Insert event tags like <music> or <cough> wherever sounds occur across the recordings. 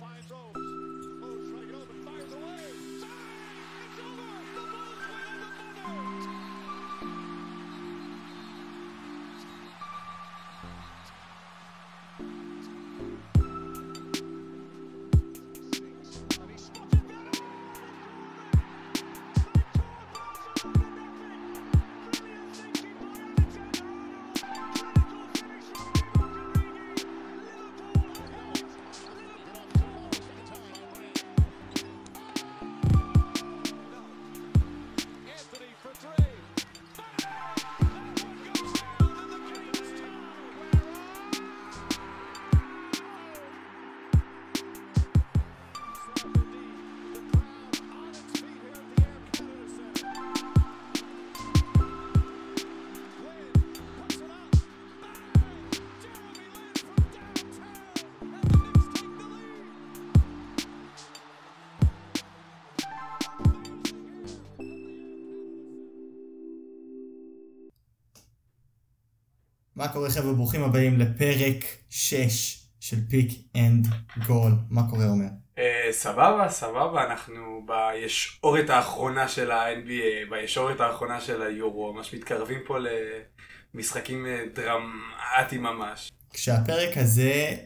finds those. מה קורה חבר'ה? ברוכים הבאים לפרק 6 של Pick and Goal. מה קורה עומר? אה, סבבה, סבבה, אנחנו בישורת האחרונה של ה-NBA, בישורת האחרונה של היורו, ממש מתקרבים פה למשחקים אה, דרמטיים ממש. כשהפרק הזה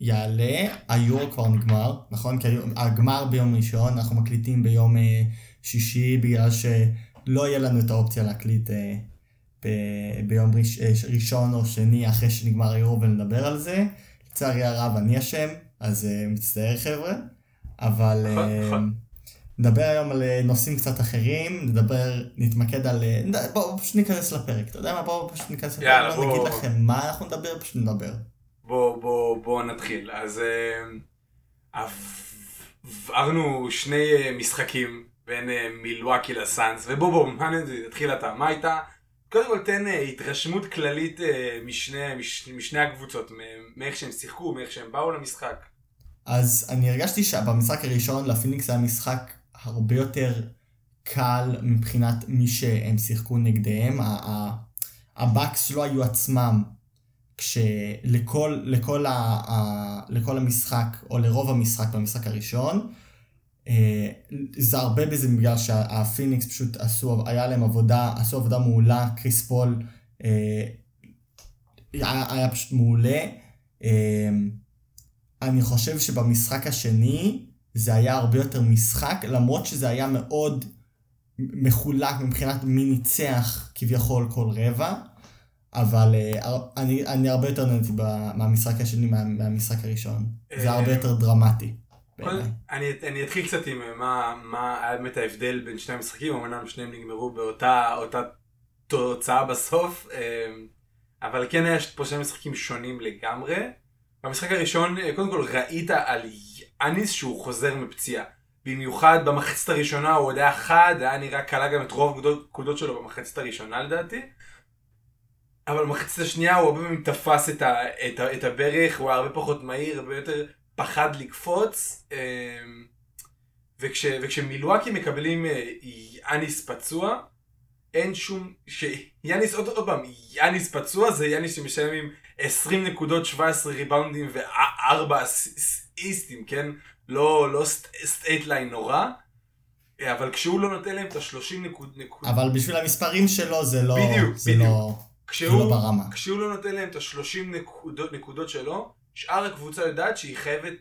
יעלה, היורו כבר נגמר, נכון? כי הגמר ביום ראשון, אנחנו מקליטים ביום אה, שישי בגלל שלא יהיה לנו את האופציה להקליט ב- ביום ראש, אה, ראשון או שני אחרי שנגמר היורו ולדבר על זה. לצערי הרב אני אשם, אז אה, מצטער חבר'ה, אבל נכון. נדבר היום על נושאים קצת אחרים, נדבר, נתמקד על... בואו פשוט ניכנס לפרק, אתה יודע מה? בואו פשוט ניכנס לפרק, יאללה, בוא. נגיד לכם מה אנחנו נדבר, פשוט נדבר. בואו בוא, בוא נתחיל. אז עברנו שני משחקים בין מילואקי לסאנס, ובוא בוא, מה נ- נתחיל אתה, מה הייתה? קודם כל תן אה, התרשמות כללית אה, משני, מש, משני הקבוצות, מאיך שהם שיחקו, מאיך שהם באו למשחק. אז אני הרגשתי שבמשחק הראשון לפיניקס היה משחק הרבה יותר קל מבחינת מי שהם שיחקו נגדיהם. הבאקס לא היו עצמם, כשלכל לכל ה, ה, לכל המשחק, או לרוב המשחק במשחק הראשון, זה הרבה בזה בגלל שהפיניקס פשוט עשו, היה להם עבודה, עשו עבודה מעולה, קריס פול אה, היה, היה פשוט מעולה. אה, אני חושב שבמשחק השני זה היה הרבה יותר משחק, למרות שזה היה מאוד מחולק מבחינת מי ניצח כביכול כל רבע, אבל אה, אני, אני הרבה יותר נהניתי ב- מהמשחק השני מה, מהמשחק הראשון. זה אה, הרבה יותר דרמטי. אני, אני אתחיל קצת עם אה, מה, מה היה באמת ההבדל בין שני המשחקים, אמנם שניהם נגמרו באותה אותה תוצאה בסוף, אה, אבל כן היה פה שני משחקים שונים לגמרי. במשחק הראשון, אה, קודם כל ראית על יאניס שהוא חוזר מפציעה. במיוחד במחצית הראשונה הוא עוד היה חד, היה נראה קלה גם את רוב הנקודות שלו במחצית הראשונה לדעתי. אבל במחצית השנייה הוא הרבה פעמים תפס את, ה, את, ה, את הברך, הוא היה הרבה פחות מהיר, הרבה יותר פחד לקפוץ. אמ, וכש, וכשמילואקי מקבלים אה, יאניס פצוע, אין שום... שיאניס, עוד, עוד פעם, יאניס פצוע זה יאניס שמשלם עם 20 נקודות, 17 ריבאונדים ו-4 אסיסטים, כן? לא, לא stat line נורא. אה, אבל כשהוא לא נותן להם את ה-30 נקוד, נקוד... אבל בשביל המספרים שלו זה לא... בדיוק, זה בדיוק. לא... כשהוא, זה לא ברמה. כשהוא לא נותן להם את ה-30 נקודות, נקודות שלו, שאר הקבוצה יודעת שהיא חייבת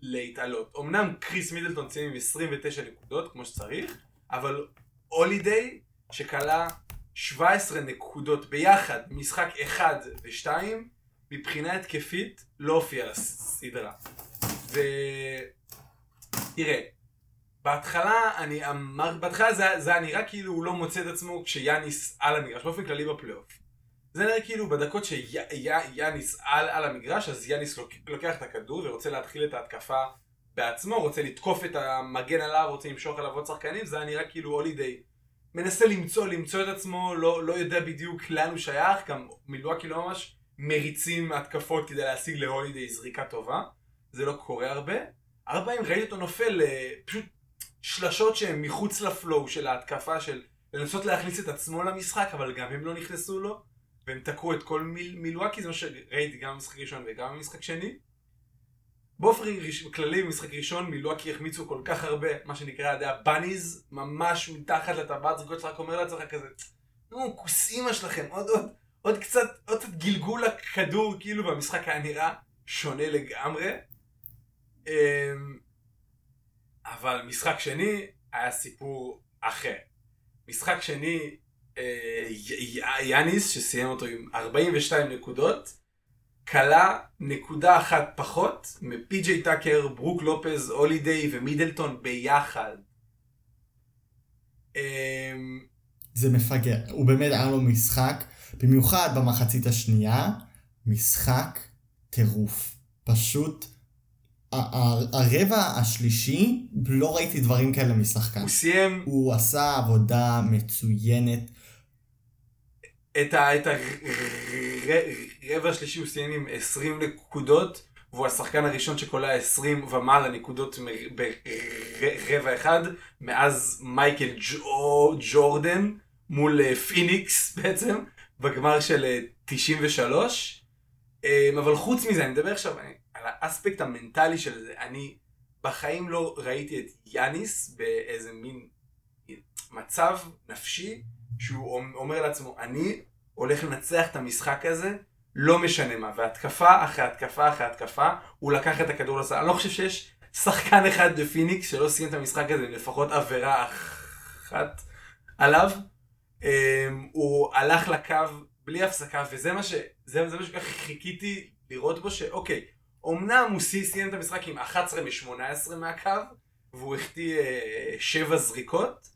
להתעלות. אמנם קריס מידלטון סיים עם 29 נקודות, כמו שצריך, אבל הולידיי, שכלה 17 נקודות ביחד, משחק 1 ו-2, מבחינה התקפית, לא הופיע לסדרה. ו... תראה, בהתחלה, אני אמר, בהתחלה זה, זה היה נראה כאילו הוא לא מוצא את עצמו כשיאניס על המגרש, באופן כללי בפלייאוף. זה נראה כאילו בדקות שיאניס על, על המגרש, אז יאניס לוק, לוקח את הכדור ורוצה להתחיל את ההתקפה בעצמו, רוצה לתקוף את המגן עליו, רוצה למשוך עליו עוד שחקנים, זה היה נראה כאילו הולידיי מנסה למצוא, למצוא את עצמו, לא, לא יודע בדיוק לאן הוא שייך, גם מילואקי לא ממש מריצים התקפות כדי להשיג להולידיי זריקה טובה, זה לא קורה הרבה. הרבה פעמים ראיתי אותו נופל אה, פשוט שלשות שהן מחוץ לפלואו של ההתקפה של לנסות להכניס את עצמו למשחק, אבל גם הם לא נכנסו לו, והם תקעו את כל מיל, מילואקי, זה מה שראיתי גם במשחק ראשון וגם במשחק שני. באופן כללי במשחק ראשון מילואקי החמיצו כל כך הרבה, מה שנקרא על ידי הבאניז, ממש מתחת לטבעת זריקות שלך, רק אומר לעצמך כזה, נו, כוס אימא שלכם, עוד עוד, עוד קצת, עוד קצת גלגול הכדור, כאילו, והמשחק היה נראה שונה לגמרי. אמ, אבל משחק שני היה סיפור אחר. משחק שני, יאניס, שסיים אותו עם 42 נקודות, כלה נקודה אחת פחות מפי.ג'יי טאקר, ברוק לופז, הולידיי ומידלטון ביחד. אמ, זה מפגר. הוא באמת היה לו משחק, במיוחד במחצית השנייה, משחק טירוף. פשוט, הרבע השלישי, לא ראיתי דברים כאלה משחקן. הוא סיים הוא עשה עבודה מצוינת. את הרבע השלישי הוא סיים עם 20 נקודות, והוא השחקן הראשון שקולע 20 ומעלה נקודות ברבע אחד, מאז מייקל ג'ו- ג'ורדן מול אה, פיניקס <laughs> בעצם, בגמר של אה, 93. אה, אבל חוץ מזה, אני מדבר עכשיו על האספקט המנטלי של זה. אני בחיים לא ראיתי את יאניס באיזה מין מצב נפשי שהוא אומר לעצמו, אני הולך לנצח את המשחק הזה, לא משנה מה, והתקפה אחרי התקפה אחרי התקפה, הוא לקח את הכדור לסל. אני לא חושב שיש שחקן אחד בפיניקס שלא סיים את המשחק הזה לפחות עבירה אחת עליו. Um, הוא הלך לקו בלי הפסקה, וזה מה ש... זה, זה מה שככה חיכיתי לראות בו, שאוקיי, אמנם הוא סי- סיים את המשחק עם 11 מ-18 מהקו, והוא החטיא uh, 7 זריקות,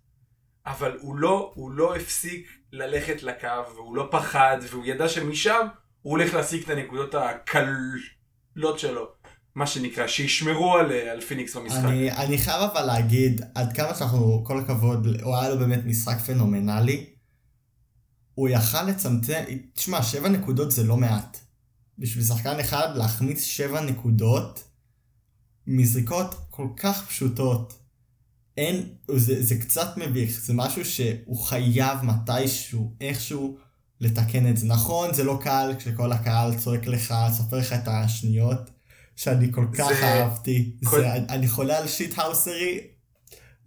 אבל הוא לא, הוא לא הפסיק ללכת לקו, והוא לא פחד, והוא ידע שמשם הוא הולך להשיג את הנקודות הקלות שלו, מה שנקרא, שישמרו על, על פיניקס במשחק. אני, אני חייב אבל להגיד, עד כמה שאנחנו, כל הכבוד, הוא היה לו באמת משחק פנומנלי. הוא יכל לצמצם, תשמע, שבע נקודות זה לא מעט. בשביל שחקן אחד להחמיץ שבע נקודות מזריקות כל כך פשוטות. אין, זה, זה קצת מביך, זה משהו שהוא חייב מתישהו, איכשהו, לתקן את זה. נכון, זה לא קל כשכל הקהל צועק לך, סופר לך את השניות, שאני כל כך זה- אהבתי. כל- זה, אני חולה על שיט האוסרי,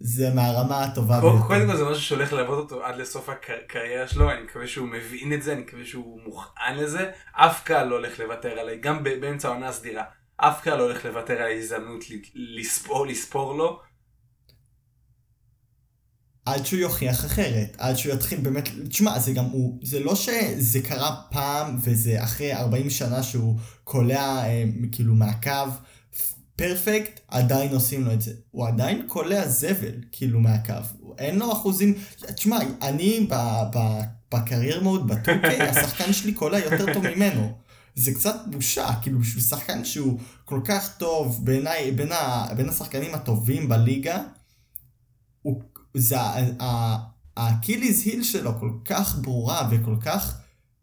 זה מהרמה הטובה ביותר. קודם כל זה משהו שהולך ללוות אותו עד לסוף הקריירה שלו, אני מקווה שהוא מבין את זה, אני מקווה שהוא מוכן לזה. אף קהל לא הולך לוותר עליי, גם באמצע העונה הסדירה. אף קהל לא הולך לוותר על ההזדמנות לספור, לספור לו. עד שהוא יוכיח אחרת, עד שהוא יתחיל באמת, תשמע, זה גם הוא, זה לא שזה קרה פעם וזה אחרי 40 שנה שהוא קולע אה, כאילו מהקו, perfect, עדיין עושים לו את זה. הוא עדיין קולע זבל, כאילו מהקו. אין לו אחוזים, תשמע, אני ב, ב, ב career mode, ב 2K, <laughs> השחקן שלי קולע יותר טוב ממנו. זה קצת בושה, כאילו בשביל שחקן שהוא כל כך טוב בעיניי, בין, ה, בין השחקנים הטובים בליגה, זה, ה- ה- ה Achilles heel שלו כל כך ברורה וכל כך,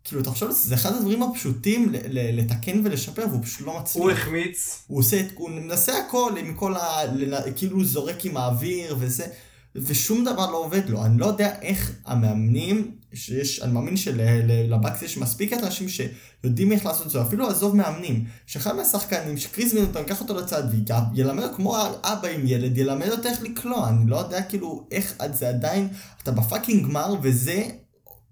כאילו אתה חושב, על זה זה אחד הדברים הפשוטים לתקן ולשפר והוא פשוט לא מצליח. הוא החמיץ, הוא עושה, את- הוא מנסה הכל עם כל ה... כאילו זורק עם האוויר וזה, ושום דבר לא עובד לו. אני לא יודע איך המאמנים, שיש, אני מאמין שלבקס יש מספיק אנשים שיודעים איך לעשות את זה, אפילו עזוב מאמנים, שאחד מהשחקנים, שקריס מילטון, ייקח אותו לצד וילמד אותו כמו אבא עם ילד, ילמד אותו איך לקלוע, אני לא יודע כאילו איך זה עדיין, אתה בפאקינג גמר וזה,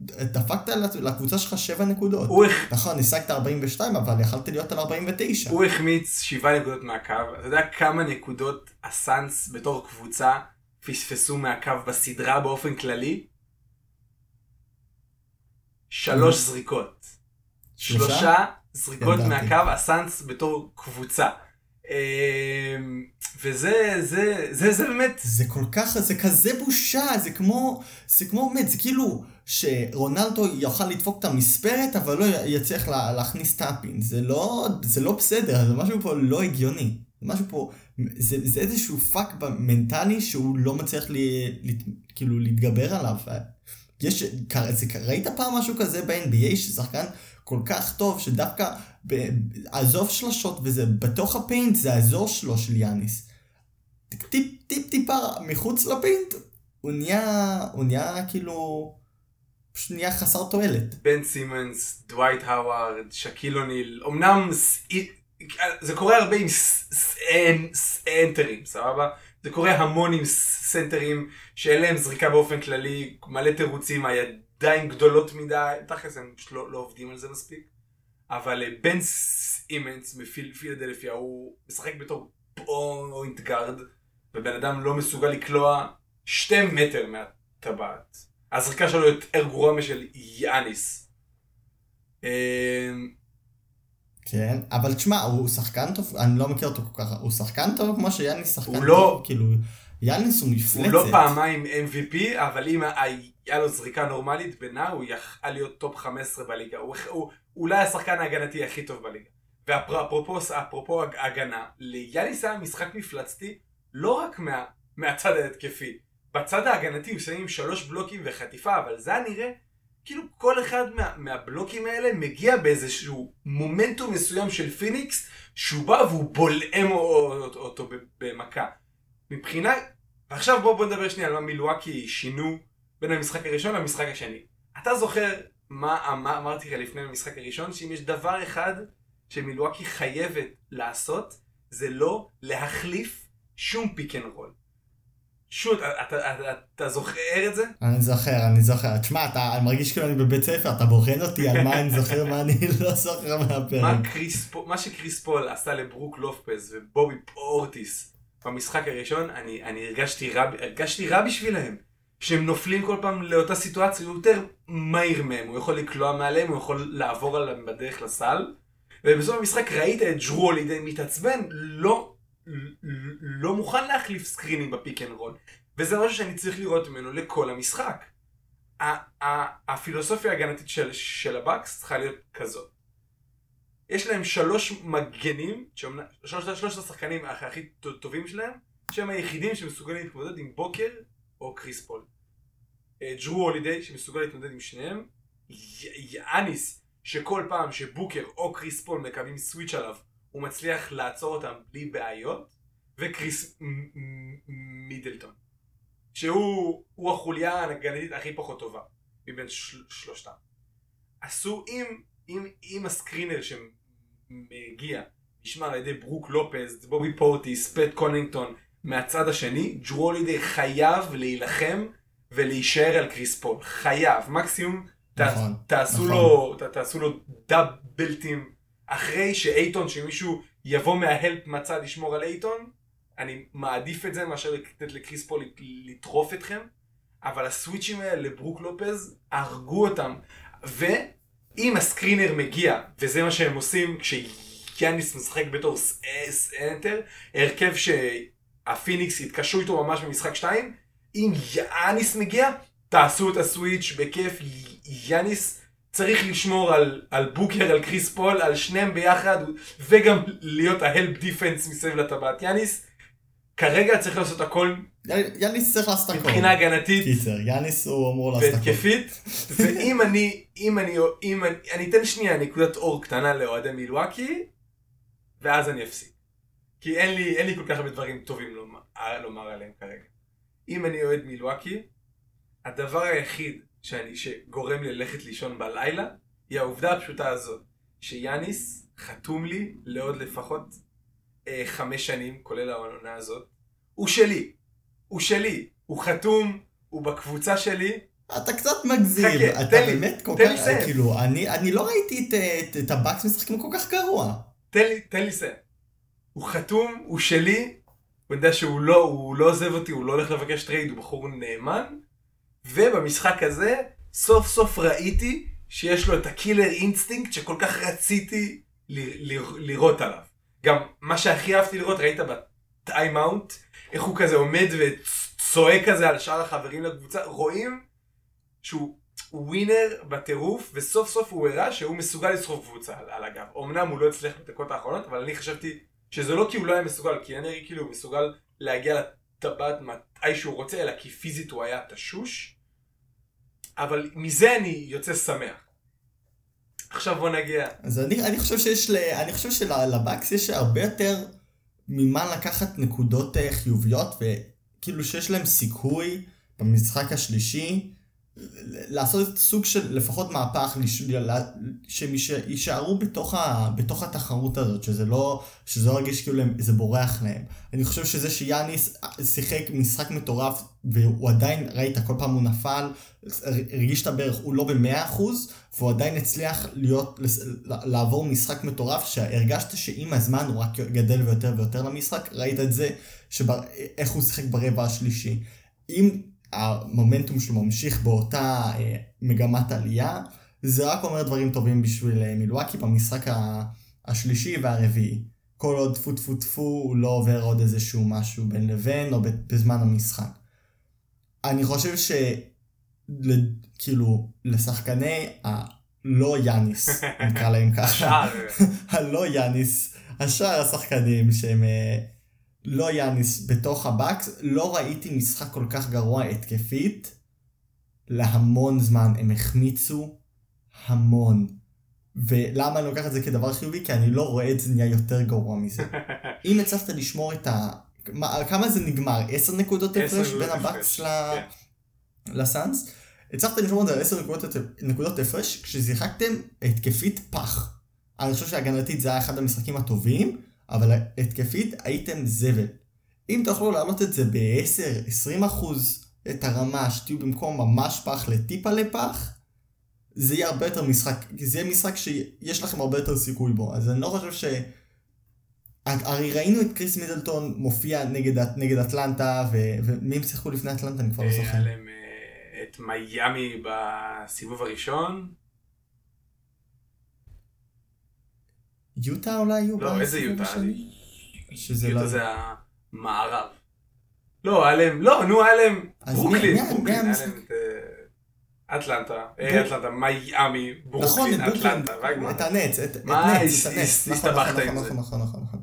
דפקת לקבוצה שלך 7 נקודות. הוא, נכון, השגת 42, אבל יכלת להיות על 49. הוא החמיץ שבעה נקודות מהקו. אתה יודע כמה נקודות הסאנס בתור קבוצה פספסו מהקו בסדרה באופן כללי? שלוש זריקות. שלושה? שלושה זריקות. מהקו הסאנס בתור קבוצה. אמ, וזה זה, זה, זה באמת, זה כל כך, זה כזה בושה, זה כמו, זה כמו באמת, זה כאילו שרונלדו יוכל לדפוק את המספרת, אבל לא יצליח לה, להכניס tap-in. זה לא, זה לא בסדר, זה משהו פה לא הגיוני. זה משהו פה, זה, זה איזשהו פאק מנטלי שהוא לא מצליח לי, לי, כאילו להתגבר עליו. יש, ראית פעם משהו כזה ב-NBA ששחקן כל כך טוב שדווקא, ב, עזוב שלושות וזה, בתוך ה paint זה האזור שלו של יאניס. טיפ טיפ טיפה מחוץ ל paint, הוא נהיה, הוא נהיה כאילו, פשוט נהיה חסר תועלת. בן סימנס, דווייט האווארד, שקיל אוניל, אמנם זה קורה הרבה עם סנטרים, סבבה? זה קורה המון עם סנטרים שאין להם זריקה באופן כללי, מלא תירוצים, הידיים גדולות מדי, תכלס הם פשוט לא, לא עובדים על זה מספיק. אבל אה, בן סימנס מפילדלפיה הוא משחק בתור point guard, ובן אדם לא מסוגל לקלוע שתי מטר מהטבעת. הזריקה שלו יותר גרועה משל יאניס. כן, אבל תשמע, הוא שחקן טוב, אני לא מכיר אותו כל כך, הוא שחקן טוב כמו שיאניס שחקן הוא טוב, לא- כאילו, יאניס הוא מפלצת. הוא לא פעמיים MVP, אבל אם היה לו זריקה נורמלית בנער, הוא יכל להיות top 15 בליגה. הוא, הוא אולי השחקן ההגנתי הכי טוב בליגה. ואפרופו אפרופו הג- הגנה, ליאניס היה משחק מפלצתי לא רק מה, מהצד ההתקפי. בצד ההגנתי הוא שמים שלוש בלוקים וחטיפה, אבל זה היה נראה כאילו כל אחד מה, מהבלוקים האלה מגיע באיזשהו מומנטום מסוים של פיניקס, שהוא בא והוא בולעם אותו, במכה. מבחינה... ועכשיו בוא, בוא נדבר שנייה על מה מילואקי שינו בין המשחק הראשון למשחק השני. אתה זוכר מה, מה אמרתי לך לפני המשחק הראשון? שאם יש דבר אחד שמילואקי חייבת לעשות, זה לא להחליף שום pick and roll. שום, אתה, אתה, אתה, אתה זוכר את זה? אני זוכר, אני זוכר. תשמע, אתה אני מרגיש כאילו אני בבית ספר, אתה בוחן אותי על מה אני זוכר, מה אני <laughs> לא זוכר מהפרק. מה, קריס, פו- מה שקריס פול עשה לברוק לופז ובובי פורטיס במשחק הראשון, אני, אני הרגשתי, רע, הרגשתי רע בשבילהם. שהם נופלים כל פעם לאותה סיטואציה, הוא יותר מהיר מהם, הוא יכול לקלוע מעליהם, הוא יכול לעבור עליהם בדרך לסל. ובסוף המשחק ראית את ג'רו הולידיי מתעצבן, לא, לא מוכן להחליף סקרינים ב pick and roll. וזה משהו שאני צריך לראות ממנו לכל המשחק. הפילוסופיה ההגנתית של, של הבאקס צריכה להיות כזאת. יש להם שלוש מגנים, שלושת שלושת השחקנים הכי הכי טו- טובים שלהם, שהם היחידים שמסוגלים להתמודד עם בוקר או קריס פול. אה, ג'רו הולידיי שמסוגל להתמודד עם שניהם, יאניס שכל פעם שבוקר או קריס פול מקבלים switch עליו, הוא מצליח לעצור אותם בלי בעיות, וקריס מידלטון, שהוא הוא החוליה ההגנתית הכי פחות טובה מבין של, שלושתם. עשו אם, אם, אם ה screener שמגיע נשמר על ידי ברוק לופז, בובי פורטיס, פט קונינגטון מהצד השני, ג'רו הולידיי חייב להילחם ולהישאר על קריס פול. חייב. מקסימום ת, נכון, תעשו, נכון. לו, ת, תעשו לו דאבלטים אחרי שאייטון, שמישהו יבוא מה help מהצד לשמור על אייטון. אני מעדיף את זה מאשר לתת לקריס פול לטרוף אתכם. אבל הסוויצ'ים האלה לברוק לופז הרגו אותם. ואם ה screener מגיע, וזה מה שהם עושים כשיאניס משחק בתור סנטר, הרכב שהפיניקס התקשרו איתו ממש במשחק 2, אם יאניס מגיע, תעשו את ה switch בכיף, יאניס צריך לשמור על, על בוקר, על קריס פול, על שניהם ביחד, וגם להיות ה help defense מסביב לטבעת. יאניס כרגע צריך לעשות הכל יאניס צריך לעשות הכל. מבחינה הגנתית. קיצר, יאניס הוא אמור לעשות הכל. והתקפית, ואם אני, אם אני, אם אני, אני אתן שנייה נקודת אור קטנה לאוהדי מילואקי, ואז אני אפסיק. כי אין לי, אין לי כל כך הרבה דברים טובים לומר, לומר עליהם כרגע. אם אני אוהד מילואקי, הדבר היחיד שאני, שגורם לי ללכת לישון בלילה, היא העובדה הפשוטה הזאת, שיאניס חתום לי לעוד לפחות אה, חמש שנים, כולל העונה הזאת. הוא שלי, הוא שלי, הוא חתום, הוא בקבוצה שלי, אתה קצת מגזים, חכה, אתה תן לי, באמת כל כך, לי. כאילו, אני אני לא ראיתי את- את- את הבאקס משחקים כל כך גרוע. תן לי, תן לי לסיים. הוא חתום, הוא שלי, הוא יודע שהוא לא, הוא לא עוזב אותי, הוא לא הולך לבקש trade, הוא בחור נאמן, ובמשחק הזה, סוף סוף ראיתי שיש לו את ה killer instinct שכל כך רציתי ל- לראות עליו. גם מה שהכי אהבתי לראות, ראית בטיים אאוט, איך הוא כזה עומד וצועק כזה על שאר החברים לקבוצה, רואים שהוא ווינר בטירוף, וסוף סוף הוא הראה שהוא מסוגל לסחוב קבוצה על, על הגב. אמנם הוא לא הצליח בדקות האחרונות, אבל אני חשבתי שזה לא כי הוא לא היה מסוגל, כי הנרי כאילו מסוגל להגיע לטבעת מתי שהוא רוצה, אלא כי פיזית הוא היה תשוש. אבל מזה אני יוצא שמח. עכשיו בוא נגיע. אז אני, אני חושב שיש, ל, אני חושב שלבאקס יש הרבה יותר ממה לקחת נקודות אה, חיוביות, וכאילו שיש להם סיכוי במשחק השלישי לעשות סוג של לפחות מהפך, שהם ייש- יישארו בתוך, ה, בתוך התחרות הזאת, שזה לא, שזה לא ירגיש כאילו הם- זה בורח להם. אני חושב שזה שיאניס שיחק משחק מטורף, והוא עדיין, ראית, כל פעם הוא נפל, הרגיש את הברך, הוא לא במאה אחוז, והוא עדיין הצליח להיות, לעבור משחק מטורף, שהרגשת שעם הזמן הוא רק גדל ויותר ויותר למשחק, ראית את זה, שבר, איך הוא שיחק ברבע השלישי. אם המומנטום שלו ממשיך באותה אה, מגמת עלייה, זה רק אומר דברים טובים בשביל אה, מילואקי במשחק ה- השלישי והרביעי. כל עוד טפו טפו טפו הוא לא עובר עוד איזשהו משהו בין לבין או בזמן המשחק. אני חושב ש... ל- כאילו, לשחקני הלא יאניס, <laughs> נקרא להם ככה, <laughs> הלא יאניס, השאר השחקנים שהם אה, לא יאניס בתוך הבקס, לא ראיתי משחק כל כך גרוע התקפית להמון זמן, הם החמיצו המון. ולמה אני לוקח את זה כדבר חיובי? כי אני לא רואה את זה נהיה יותר גרוע מזה. <laughs> אם הצלחת לשמור את ה... מה, כמה זה נגמר? 10 נקודות הפרש בין הבקס ל... כן. לסאנס? הצלחת לשמור את זה על 10 נקודות, נקודות הפרש כששיחקתם התקפית פח. אני חושב שהגנתית זה היה אחד המשחקים הטובים, אבל התקפית הייתם זבל. אם תוכלו להעלות את זה ב-10-20 אחוז, את הרמה, שתהיו במקום ממש פח לטיפה לפח, זה יהיה הרבה יותר משחק, זה יהיה משחק שיש לכם הרבה יותר סיכוי בו, אז אני לא חושב ש... הרי ראינו את קריס מידלטון מופיע נגד, נגד אטלנטה, ו... ומי הם שיחקו לפני אטלנטה? אני כבר לא היה זוכר. להם אה, את מיאמי בסיבוב הראשון. יוטה אולי היו לא, איזה יוטה? שזה יוטה לא... זה המערב. לא, היה להם, לא, נו, היה להם ברוקלין, ברוקלין, היה? להם את אה, אטלנטה, אה, אטלנטה, מיאמי, נכון, ברוקלין, ברוקלין, אטלנטה. את הנץ, את נץ, הנץ, הס- נכון, הסתבכת נכון, עם נכון, זה. נכון, נכון, נכון.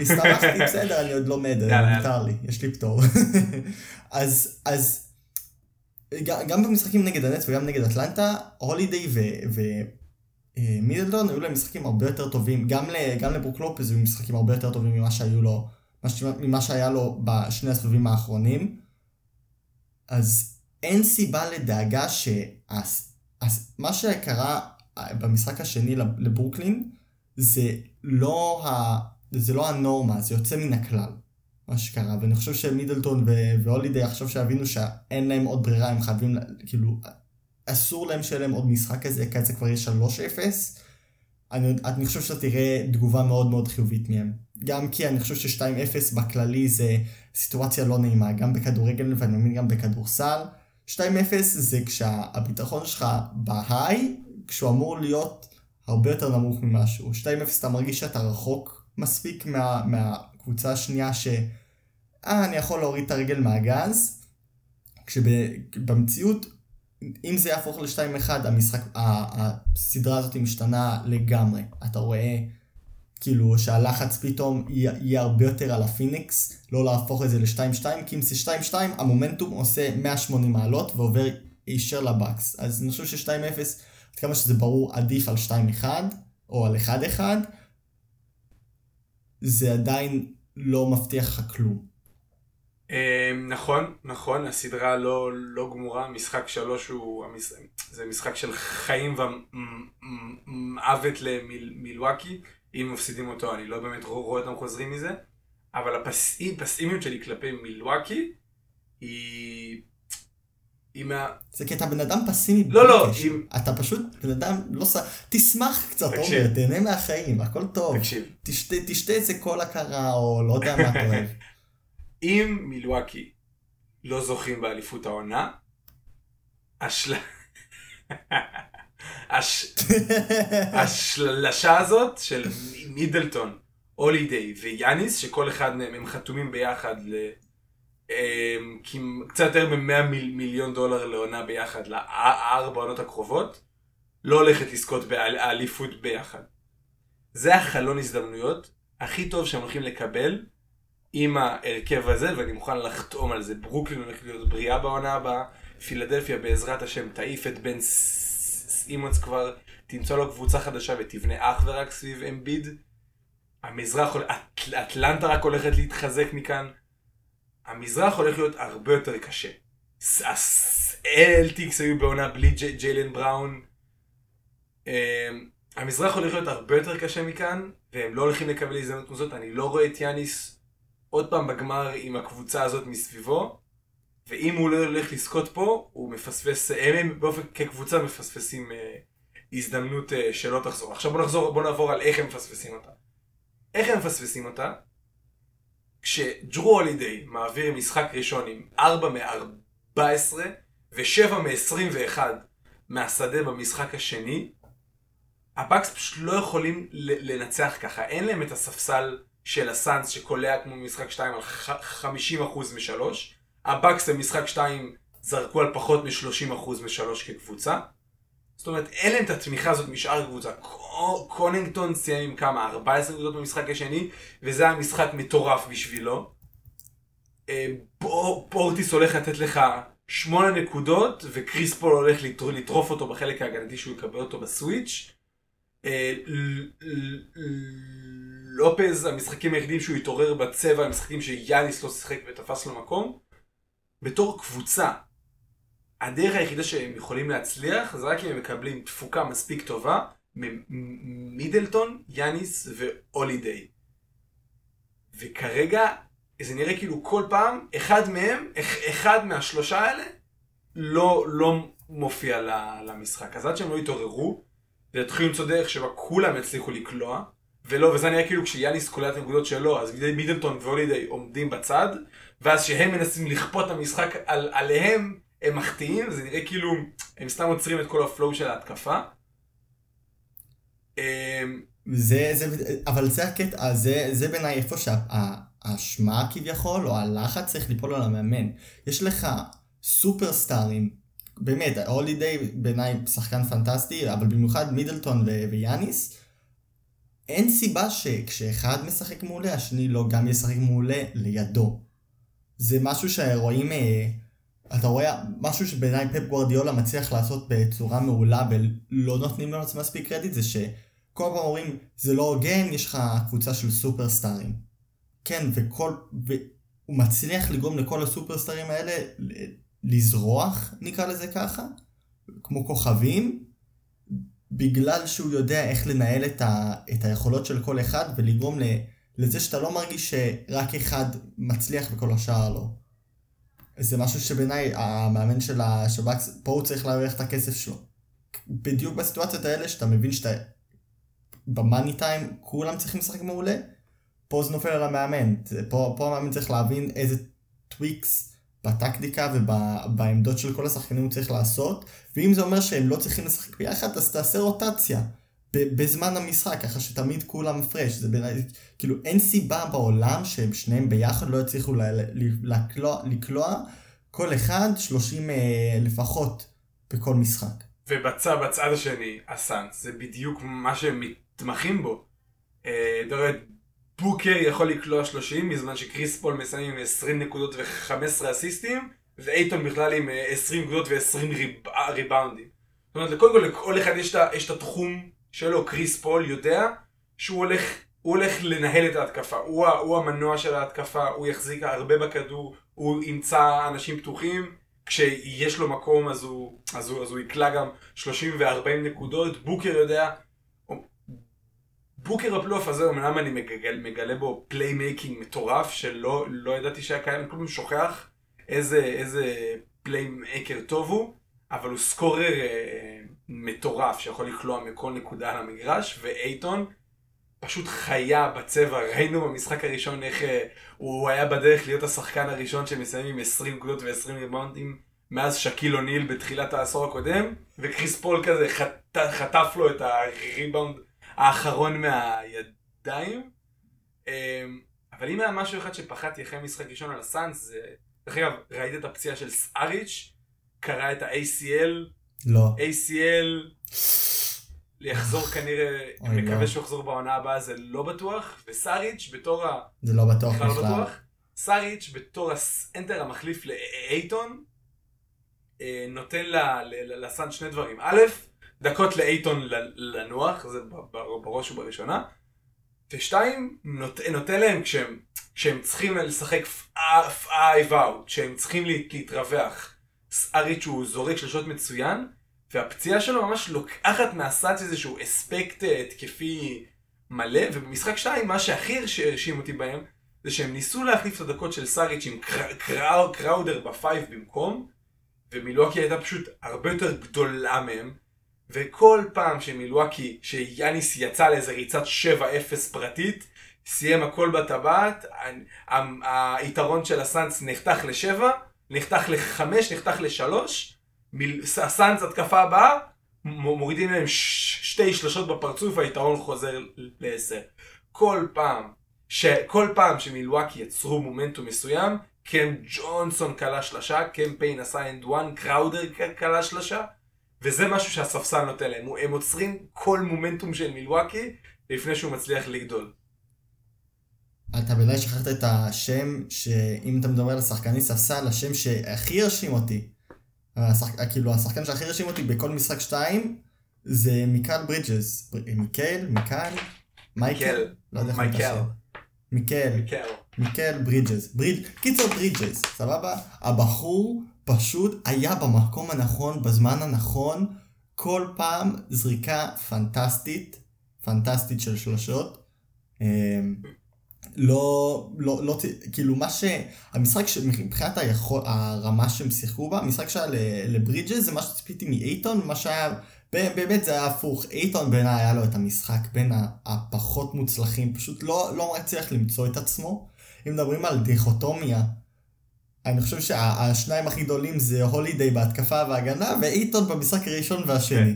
הסתבכתי, בסדר, אני עוד לומד, יאללה, מותר לי, יש לי פטור. אז, אז, גם במשחקים נגד הנץ וגם נגד אטלנטה, הולידיי ומידלטון היו להם משחקים הרבה יותר טובים, גם גם לברוק לופז היו משחקים הרבה יותר טובים ממה שהיו לו, ממה שהיה לו בשני הסבבים האחרונים. אז אין סיבה לדאגה שמה שקרה אה, במשחק השני לב- לברוקלין זה לא, ה, זה לא הנורמה, זה יוצא מן הכלל, מה שקרה. ואני חושב שמידלטון ו- והולידיי עכשיו שיבינו שאין להם עוד ברירה, הם חייבים, כאילו, אסור להם שיהיה להם עוד משחק כזה, כי זה כבר יהיה 3-0. אני, אני חושב שאתה תראה תגובה מאוד מאוד חיובית מהם. גם כי אני חושב ש-2-0 בכללי זה סיטואציה לא נעימה, גם בכדורגל ואני מאמין גם בכדורסל. 2-0 זה כשהביטחון שלך בהיי, כשהוא אמור להיות הרבה יותר נמוך ממשהו. 2-0 אתה מרגיש שאתה רחוק מספיק מה, מהקבוצה השנייה ש... אה, אני יכול להוריד את הרגל מהגז. כשבמציאות, אם זה יהפוך ל-2-1, המשחק, הסדרה הזאת משתנה לגמרי. אתה רואה כאילו שהלחץ פתאום יהיה הרבה יותר על הפיניקס, לא להפוך את זה ל-2-2, כי אם זה 2-2, המומנטום עושה 180 מעלות ועובר ישר לבקס. אז אני חושב ש-2-0, עד כמה שזה ברור, עדיף על 2-1 או על 1-1, זה עדיין לא מבטיח לך כלום. אה, נכון, נכון, הסדרה לא, לא גמורה, משחק שלוש הוא, המש... זה משחק של חיים ומוות למילואקי, אם מפסידים אותו אני לא באמת רואה אותם חוזרים מזה, אבל הפסימיות שלי כלפי מילואקי היא... היא מה... זה כי אתה בן אדם פסימי לא, לא. אם- אתה פשוט בן אדם לא ס... תשמח קצת. עומר, תהנה מהחיים, הכל טוב. תקשיב, תשתה, תשתה איזה קולה קרה, או לא יודע מה אתה אוהב. <laughs> אם מילואקי לא זוכים באליפות העונה, השל... <laughs> הש... השלשה הזאת של מידלטון, הולידיי ויאניס, שכל אחד מהם הם חתומים ביחד ל... אמ, קצת יותר מ-100 מיל... מיליון דולר לעונה ביחד לארבע העונות הקרובות, לא הולכת לזכות באליפות ביחד. זה החלון הזדמנויות הכי טוב שהם הולכים לקבל עם ההרכב הזה, ואני מוכן לחתום על זה. ברוקלין הולכת להיות בריאה בעונה הבאה, פילדלפיה בעזרת השם תעיף את בן סימונס כבר, תמצא לו קבוצה חדשה ותבנה אך ורק סביב אמביד. המזרח, אט- אטלנטה רק הולכת להתחזק מכאן. המזרח הולך להיות הרבה יותר קשה. האלטיקס היו בעונה בלי ג'י- ג'יילן בראון. אה, המזרח הולך להיות הרבה יותר קשה מכאן, והם לא הולכים לקבל הזדמנות כזאת. אני לא רואה את יאניס עוד פעם בגמר עם הקבוצה הזאת מסביבו, ואם הוא לא הולך לזכות פה, הוא מפספס, הם, באופן כקבוצה מפספסים אה, הזדמנות אה, שלא תחזור. עכשיו בוא נחזור, בוא נעבור על איך הם מפספסים אותה. איך הם מפספסים אותה? כשג'רו הולידיי מעביר משחק ראשון עם 4 מ-14 ו-7 מ-21 מהשדה במשחק השני, הבאקס פשוט לא יכולים לנצח ככה. אין להם את הספסל של הסאנס שקולע כמו במשחק 2 על ח- 50% משלוש. הבאקס במשחק 2 זרקו על פחות מ-30% משלוש כקבוצה. זאת אומרת, אין להם את התמיכה הזאת משאר הקבוצה. קו- קונינגטון סיים עם כמה? 14 נקודות במשחק השני, וזה היה משחק מטורף בשבילו. אה, פור- פורטיס הולך לתת לך 8 נקודות, וקריס פול הולך לטר- לטרוף אותו בחלק ההגנתי שהוא יקבל אותו ב switch. לופז, המשחקים היחידים שהוא התעורר בצבע, המשחקים שיאניס לא שיחק ותפס לו מקום. בתור קבוצה, הדרך היחידה שהם יכולים להצליח זה רק אם הם מקבלים תפוקה מספיק טובה ממידלטון, יאניס והולידיי. וכרגע זה נראה כאילו כל פעם אחד מהם, אח- אחד מהשלושה האלה לא, לא מופיע למשחק. אז עד שהם לא יתעוררו ויתחילו למצוא דרך שבה כולם יצליחו לקלוע, ולא, וזה נראה כאילו כשיאניס קולע את הנקודות שלו, אז מידלטון והולידיי עומדים בצד, ואז שהם מנסים לכפות את המשחק על, עליהם, הם מחטיאים, זה נראה כאילו הם סתם עוצרים את כל הפלואו של ההתקפה. אמ, זה, זה, אבל זה הקטע, זה, זה בעיניי איפה שהאשמה כביכול, או הלחץ צריך ליפול על המאמן. יש לך סופרסטארים, באמת, הולידיי בעיניי שחקן פנטסטי, אבל במיוחד מידלטון ויאניס, אין סיבה שכשאחד משחק מעולה, השני לא גם ישחק מעולה לידו. זה משהו שרואים, אה, אתה רואה משהו שבעיניי פפ גוורדיולה מצליח לעשות בצורה מעולה ולא נותנים לו מספיק קרדיט, זה ש... כל פעם אומרים, זה לא הוגן, יש לך קבוצה של סופרסטארים. כן, וכל... והוא מצליח לגרום לכל הסופרסטארים האלה ל- לזרוח, נקרא לזה ככה, כמו כוכבים, בגלל שהוא יודע איך לנהל את, ה... את היכולות של כל אחד ולגרום ל... לזה שאתה לא מרגיש שרק אחד מצליח וכל השאר לא. זה משהו שבעיניי המאמן של השב"כ, פה הוא צריך להעריך את הכסף שלו. בדיוק בסיטואציות האלה שאתה מבין שאתה במאני טיים כולם צריכים לשחק מעולה, פה זה נופל על המאמן. פה, פה המאמן צריך להבין איזה טוויקס בטקטיקה ובעמדות של כל השחקנים הוא צריך לעשות, ואם זה אומר שהם לא צריכים לשחק ביחד, אז תעשה רוטציה בזמן המשחק, ככה שתמיד כולם פרש. זה בעיניי, כאילו אין סיבה בעולם שהם שניהם ביחד לא יצליחו ל- לקלוע, לקלוע כל אחד 30 אה, לפחות בכל משחק. ובצד בצד השני, הסאנס, זה בדיוק מה שהם מתמחים בו. אה, רואה, בוקר יכול לקלוע 30, בזמן שקריס פול מסיים עם 20 נקודות ו-15 אסיסטים, ואייטון בכלל עם אה, 20 נקודות ו-20 ריב... ריבאונדים. זאת אומרת, קודם כל לכל אחד יש את התחום שלו, קריס פול יודע שהוא הולך, הוא הולך לנהל את ההתקפה. הוא, הוא המנוע של ההתקפה, הוא יחזיק הרבה בכדור, הוא ימצא אנשים פתוחים. כשיש לו מקום אז הוא, אז הוא, אז הוא יקלע גם 30 ו-40 נקודות, בוקר יודע, בוקר הפלייאוף הזה, אמנם אני מגלה, מגלה בו playmaking מטורף שלא לא ידעתי שהיה קיים, אני כל פעם שוכח איזה, איזה playmaker טוב הוא, אבל הוא scorer אה, מטורף שיכול לקלוע מכל נקודה על המגרש, ואייטון פשוט חיה בצבע, ראינו במשחק הראשון איך אה, הוא היה בדרך להיות השחקן הראשון שמסיים עם 20 נקודות ו-20 ריבאונדים מאז שקיל אוניל בתחילת העשור הקודם, וקריס פול כזה חט, חטף לו את הריבאונד האחרון מהידיים. אמ, אבל אם היה משהו אחד שפחדתי אחרי משחק ראשון על הסאנס, זה... דרך אגב, ראית את הפציעה של סאריץ', קרא את ה-ACL, לא. ACL, יחזור כנראה, אוי, מקווה לא. שהוא יחזור בעונה הבאה, זה לא בטוח, וסאריץ' בתור ה... זה לא בטוח בכלל לא. בטוח. סאריץ' בתור הסנטר המחליף לאייטון, אה, נותן ל- ל- ל- לסאן שני דברים. א', דקות לאייטון לנוח, זה בראש ובראשונה. ושתיים, נות, נותן להם כשהם, כשהם צריכים לשחק five out, כשהם צריכים להת- להתרווח, סאריץ' הוא זורק שלשות מצוין, והפציעה שלו ממש לוקחת מהסאנס איזשהו אספקט אה, התקפי מלא, ובמשחק 2 מה שהכי הרש- הרשים אותי בהם, זה שהם ניסו להחליף את הדקות של סאריץ' עם קר- קראו- קראודר ב five במקום, ומילואקי הייתה פשוט הרבה יותר גדולה מהם, וכל פעם שמילואקי, שיאניס יצא לאיזה ריצת 7-0 פרטית, סיים הכל בטבעת, היתרון של הסאנס נחתך לשבע, נחתך לחמש, נחתך לשלוש, הסאנס התקפה הבאה, מורידים להם שתי שלשות בפרצוף, היתרון חוזר לעשר. כל פעם. כל פעם שמילואקי יצרו מומנטום מסוים, קם ג'ונסון קלע שלשה, קם פיין עשה and one, קראודר ק- קלע שלשה, וזה משהו שהספסל נותן להם, הם עוצרים כל מומנטום של מילואקי לפני שהוא מצליח לגדול. אתה בוודאי שכחת את השם, שאם אתה מדבר על שחקני ספסל, השם שהכי הרשים אותי, השחק... כאילו השחקן שהכי הרשים אותי בכל משחק 2, זה מיקל ברידג'ס. בר- מיקל? מיקל? מייקל? לא יודע איך אומרים את מייקל. מיקל. מיקל ברידג'ס. בריד... קיצור ברידג'ס, סבבה? הבחור פשוט היה במקום הנכון, בזמן הנכון, כל פעם זריקה פנטסטית, פנטסטית של שלושות. אמ, לא, לא, לא, כאילו מה ש... המשחק ש... מבחינת היכול, הרמה שהם שיחקו בה, המשחק שהיה לברידג'ס זה מה שציפיתי מאייטון, מה שהיה, באמת זה היה הפוך, אייטון בעיניי היה לו את המשחק בין הפחות מוצלחים, פשוט לא, לא מצליח למצוא את עצמו. אם מדברים על דיכוטומיה, אני חושב שהשניים הכי גדולים זה הולידיי בהתקפה והגנה, ואייטון במשחק הראשון והשני.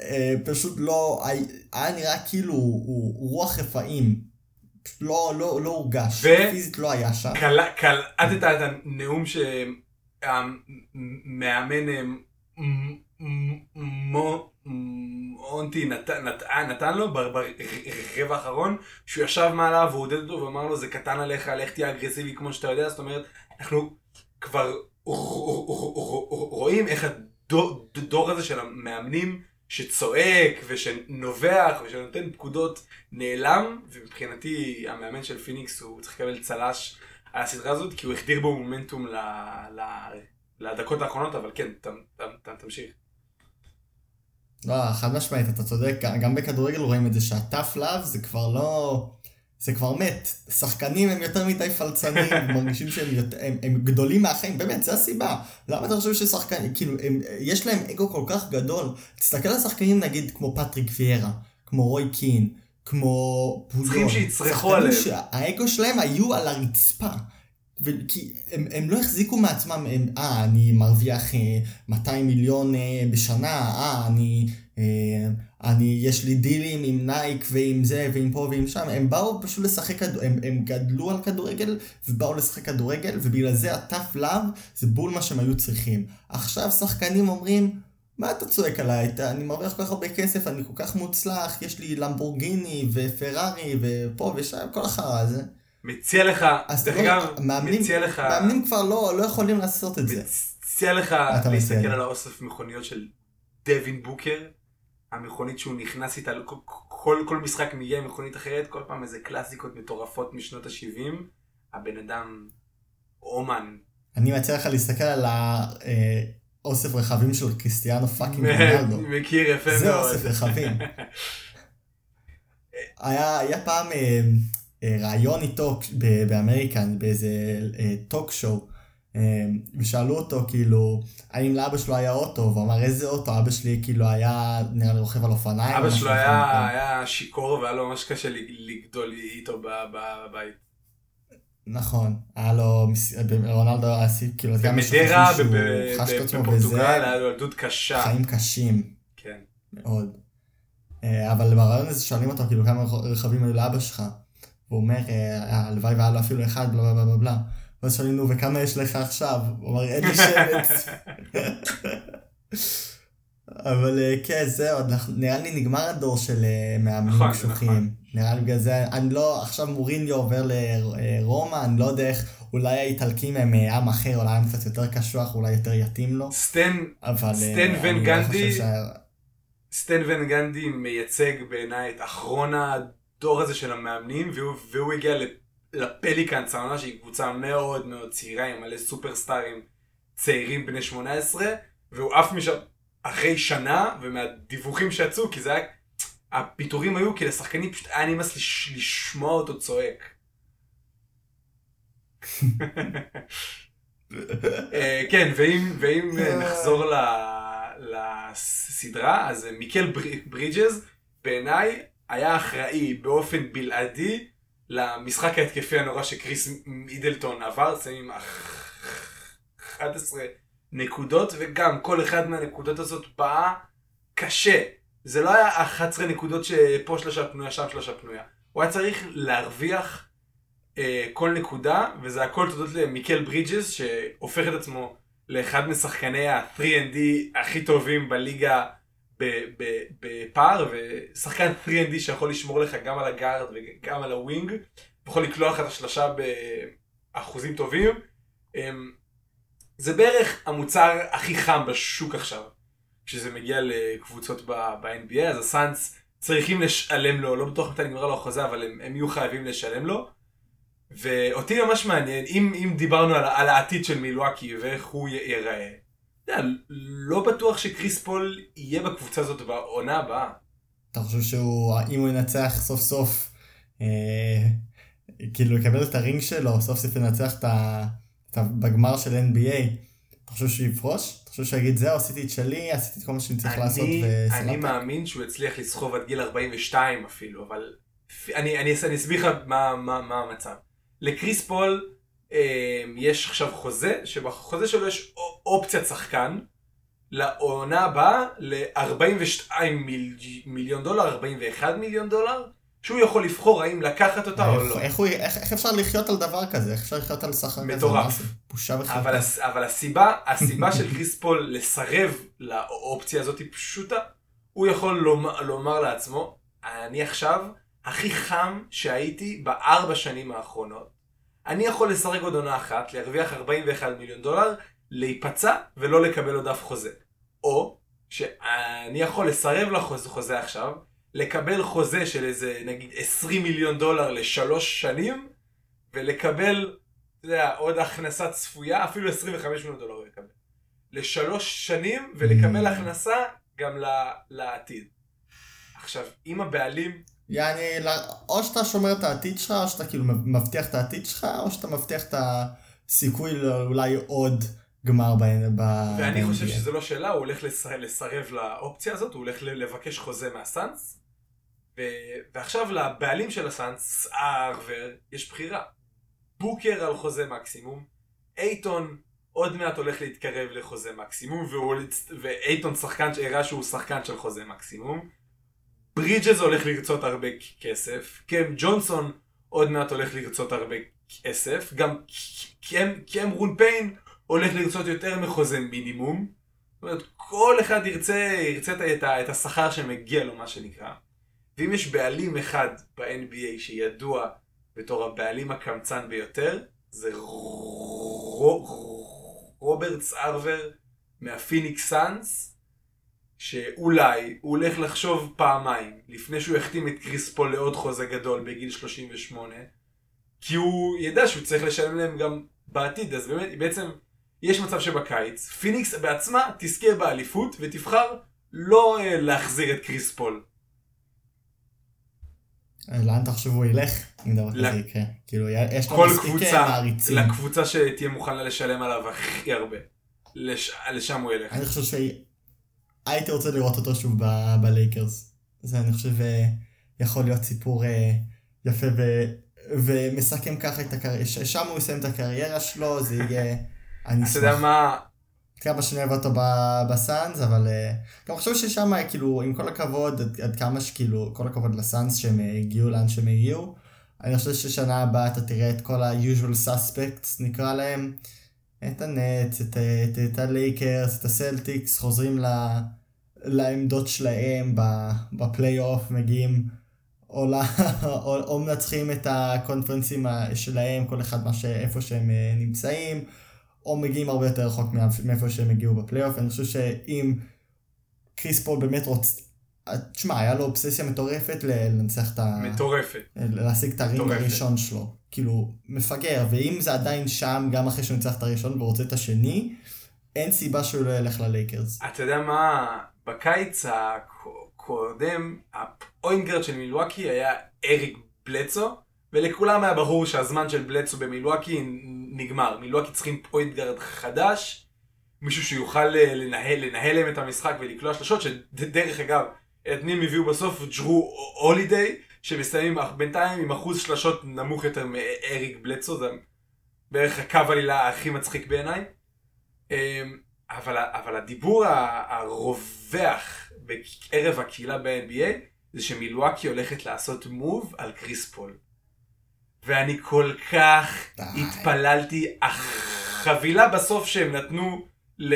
אה, פשוט לא, היה- נראה כאילו הוא, רוח רפאים. לא, לא, לא הורגש. ו- פיזית לא היה שם. קל- קלטת את הנאום שהמאמן אה, מונטי נת- נת- נתן לו בר- ברבע האחרון, שהוא ישב מעליו ועודד אותו ואמר לו זה קטן עליך, לך תהיה אגרסיבי כמו שאתה יודע, זאת אומרת, אנחנו כבר רואים איך הדור הזה של המאמנים שצועק ושנובח ושנותן פקודות נעלם, ומבחינתי המאמן של פיניקס הוא צריך לקבל צל"ש על הסדרה הזאת, כי הוא החדיר בו מומנטום ל... ל... לדקות האחרונות, אבל כן, ת, ת, ת, תמשיך. לא, חד משמעית, אתה צודק, גם בכדורגל רואים את זה שה tough love זה כבר לא... זה כבר מת. שחקנים הם יותר מדי פלצנים, מרגישים שהם יותר, הם, הם גדולים מהחיים, באמת, זה הסיבה. למה אתה חושב ששחקנים, כאילו, הם, יש להם אגו כל כך גדול. תסתכל על שחקנים נגיד כמו פטריק ויירה, כמו רוי קין, כמו צריכים שיצרחו שחקנים עליהם. שהאגו שלהם היו על הרצפה. כי הם, הם לא החזיקו מעצמם, הם, אה, אני מרוויח אה, 200 מיליון אה, בשנה, אה, אני, אה, אני, יש לי דילים עם נייק ועם זה ועם פה ועם שם, הם באו פשוט לשחק, הם, הם גדלו על כדורגל ובאו לשחק כדורגל, ובגלל זה ה tough love זה בול מה שהם היו צריכים. עכשיו שחקנים אומרים, מה אתה צועק עליי? אתה- אני מרוויח כל כך הרבה כסף, אני כל כך מוצלח, יש לי למבורגיני ופרארי ופה ושם, כל החרא הזה. מציע לך, אז דרך רואה, אגב, מאמנים, מציע לך, מאמנים כבר לא, לא יכולים לעשות את זה. מציע לך להסתכל. על האוסף מכוניות של דווין בוקר, המכונית שהוא נכנס איתה, כל, כל, כל משחק מגיע עם מכונית אחרת, כל פעם איזה קלאסיקות מטורפות משנות ה-70, הבן אדם אומן. אני מציע לך להסתכל על האוסף רכבים של קריסטיאנו fucking <laughs> רונלדו. מכיר יפה זה מאוד. אוסף רכבים. <laughs> היה, היה פעם אה, אה, ראיון איתו באמריקן, באיזה טוק שואו, אה, ושאלו אותו כאילו, האם לאבא שלו היה אוטו, והוא אמר איזה אוטו, אבא שלי כאילו היה נראה לי רוכב על אופניים. או אבא שלו. היה, היה שיכור והיה לו ממש קשה לגדול איתו בבית. נכון, היה לו, מס- רונלדו היה כאילו, גם יש ב- שהוא חש את עצמו בפורטוגל, וזה, היה לו ילדות קשה. חיים קשים. כן. מאוד. אה, אבל ברעיון הזה שואלים אותו כאילו כמה רכבים היו לאבא שלך. והוא אומר, אה, הלוואי והיה לו אפילו אחד, בלה בלה בלה בלה. ואז שואלים נו, וכמה יש לך עכשיו? הוא אומר, אין לי שמץ. אבל אה, כן, זהו, נראה לי נגמר הדור של אה, מאמנים נכון, קשוחים. נכון. נראה לי בגלל זה, אני לא, עכשיו מוריניו עובר לרומא, אני לא יודע איך, אולי האיטלקים הם אה, עם אחר, אולי הם קצת יותר קשוח, אולי יותר יתאים לו. סטן, אבל אה, סטן ון לא גנדי- שה- סטן ון גנדי מייצג בעיניי את אחרון הדור הזה של המאמנים, והוא, והוא הגיע לפליקאנס, העונה שהיא קבוצה מאוד מאוד צעירה, עם מלא סופרסטארים צעירים בני 18, והוא עף משם אחרי שנה, ומהדיווחים שיצאו, כי זה היה... הפיטורים היו כי לשחקנים פשוט היה נמאס לש... לשמוע אותו צועק. אה, כן, ואם, ואם נחזור ל- לסדרה, אז מיקל בר- ברידג'ז בעיניי היה אחראי באופן בלעדי למשחק ההתקפי הנורא שקריס מידלטון עבר, שמים 11 נקודות, וגם כל אחד מהנקודות הזאת באה קשה. זה לא היה 11 נקודות שפה שלושה פנויה, שם שלושה פנויה. הוא היה צריך להרוויח אה, כל נקודה, וזה הכל תודות למיקל ברידג'ס, שהופך את עצמו לאחד משחקני ה-3 and D הכי טובים בליגה בפער, ושחקן 3 and D שיכול לשמור לך גם על ה guard וגם על ה wing, יכול לקלוע לך את השלושה באחוזים טובים. אמ, זה בערך המוצר הכי חם בשוק עכשיו, כשזה מגיע לקבוצות ב-NBA, אז הסאנס צריכים לשלם לו, לא בטוח מתי נגמר לו החוזה, אבל הם, הם יהיו חייבים לשלם לו. ואותי ממש מעניין, אם, אם דיברנו על, על העתיד של מילואקי ואיך הוא ייראה, יודע, לא בטוח שקריס פול יהיה בקבוצה הזאת בעונה הבאה. אתה חושב שהוא, אם הוא ינצח סוף סוף, אה, כאילו יקבל את הרינג שלו, סוף סוף ינצח את ה... בגמר של NBA, אתה חושב שהוא יפרוש? אתה חושב שהוא יגיד זהו, עשיתי את שלי, עשיתי את כל מה שאני צריך לעשות אני, אני וסלמת? מאמין שהוא יצליח לסחוב עד גיל 42 אפילו, אבל אני, אני, אני אסביר לך מה, מה, מה המצב. לקריס פול יש עכשיו חוזה, שבחוזה שלו יש אופציית שחקן לעונה הבאה ל-42 מיל, מיליון דולר, 41 מיליון דולר, שהוא יכול לבחור האם לקחת אותה או לא. איך הוא- איך איך אפשר לחיות על דבר כזה? איך אפשר לחיות על שכר כזה? מטורף. בושה אבל, וחרפה. הס- אבל הסיבה, הסיבה של קריס פול לסרב לאופציה הזאת היא פשוטה. הוא יכול לומר, לומר לעצמו, אני עכשיו הכי חם שהייתי בארבע שנים האחרונות. אני יכול לסרג עוד עונה אחת, להרוויח 41 מיליון דולר, להיפצע ולא לקבל עוד אף חוזה. או שאני יכול לסרב לחוזה חוזה עכשיו, לקבל חוזה של איזה נגיד 20 מיליון דולר לשלוש שנים, ולקבל אתה יודע, עוד הכנסה צפויה, אפילו 25 מיליון דולר הוא יקבל. לשלוש שנים, ולקבל Mm. הכנסה גם לעתיד. עכשיו, אם הבעלים, יעני, או שאתה שומר את העתיד שלך, או שאתה כאילו מבטיח את העתיד שלך, או שאתה מבטיח את הסיכוי לאולי עוד גמר ב... ואני חושב. שזו לא שאלה, הוא הולך לסרב, לסרב לאופציה הזאת, הוא הולך לבקש חוזה מהסאנס, ו... ועכשיו לבעלים של הסאנס, ארוור, יש בחירה. בוקר על חוזה מקסימום, אייטון עוד מעט הולך להתקרב לחוזה מקסימום. ואייטון שחקן שהראה שהוא שחקן של חוזה מקסימום. ברידג'ז הולך לרצות הרבה כסף, קם ג'ונסון עוד מעט הולך לרצות הרבה כסף, גם קם, רון פיין הולך לרצות יותר מחוזה מינימום. זאת אומרת, כל אחד ירצה, ירצה את, את, השכר שמגיע לו, מה שנקרא. ואם יש בעלים אחד ב-NBA שידוע בתור הבעלים הקמצן ביותר, זה רו- רוברט סארבר מהפיניקס סאנס, שאולי הוא הולך לחשוב פעמיים לפני שהוא יחתים את קריס פול לעוד חוזה גדול בגיל 38, כי הוא ידע שהוא צריך לשלם להם גם בעתיד, אז באמת, בעצם יש מצב שבקיץ פיניקס בעצמה תזכה באליפות ותבחר לא אה, להחזיר את קריס פול. לאן חושב הוא ילך אם דבר כזה יקרה? כאילו, יש לו מספיק קבוצה, מעריצים. לקבוצה שתהיה מוכנה לשלם עליו הכי הרבה. לש... לשם הוא ילך. אני חושב שהייתי רוצה לראות אותו שוב ב- בלייקרס. זה אני חושב אה, יכול להיות סיפור אה, יפה ו... ומסכם ככה את הקריירה, שם הוא יסיים את הקריירה שלו, זה יהיה... אני אתה יודע מה, כמה שאני אוהב אותו בסאנס, אבל אה, גם חושב ששם, כאילו, עם כל הכבוד, עד, עד כמה שכאילו, כל הכבוד לסאנס שהם הגיעו לאן שהם הגיעו, אני חושב ששנה הבאה אתה תראה את כל ה-usual suspects, נקרא להם, את הנטס, את, את, את הלייקרס, את הסלטיקס, חוזרים ל, לעמדות שלהם בפלייאוף, מגיעים או, ל, <laughs> או, או מנצחים את הקונפרנסים שלהם, כל אחד מה ש, איפה שהם אה, נמצאים. או מגיעים הרבה יותר רחוק מאיפ- מאיפה שהם הגיעו בפלייאוף. אני חושב שאם קריס פול באמת רוצה... תשמע, היה לו אובססיה מטורפת לנצח את ה... מטורפת. להשיג את ה ring. הראשון שלו. כאילו, מפגר, ואם זה עדיין שם, גם אחרי שהוא ניצח את הראשון ורוצה את השני, אין סיבה שהוא לא ילך ללייקרס. אתה יודע מה, בקיץ הקודם, ה point guard של מילואקי היה אריק בלדסו, ולכולם היה ברור שהזמן של בלדסו במילואקי נגמר. מילואקי צריכים point guard חדש, מישהו שיוכל אה, לנהל, לנהל להם את המשחק ולקלוע שלושות, שדרך אגב, את מי הם הביאו בסוף? ג'רו הולידיי, שמסיימים בינתיים עם אחוז שלשות נמוך יותר מאריק בלדסו, זה בערך הקו עלילה הכי מצחיק בעיניי. אמ, אבל, אבל הדיבור הרווח בקרב הקהילה ב-NBA זה שמילואקי הולכת לעשות move על קריס פול. ואני כל כך די. התפללתי, החבילה בסוף שהם נתנו ל...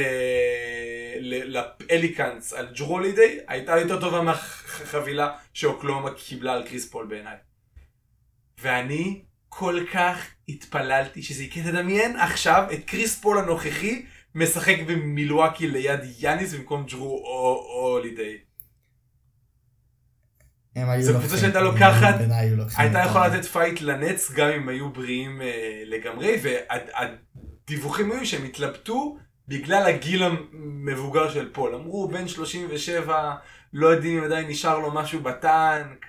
לפליקאנס על ג'רו הולידיי הייתה יותר טובה מהחבילה שאוקלהומה קיבלה על קריס פול בעיניי. ואני כל כך התפללתי שזה יקרה. תדמיין עכשיו את קריס פול הנוכחי משחק במילואקי ליד יאניס במקום ג'רו או הולידיי. זו קבוצה שהייתה לוקחת- הייתה. יכולה לתת fight לנטס גם אם היו בריאים אה, לגמרי, והדיווחים היו שהם התלבטו בגלל הגיל המבוגר של פול. אמרו בן 37, לא יודעים אם עדיין נשאר לו משהו בטנק,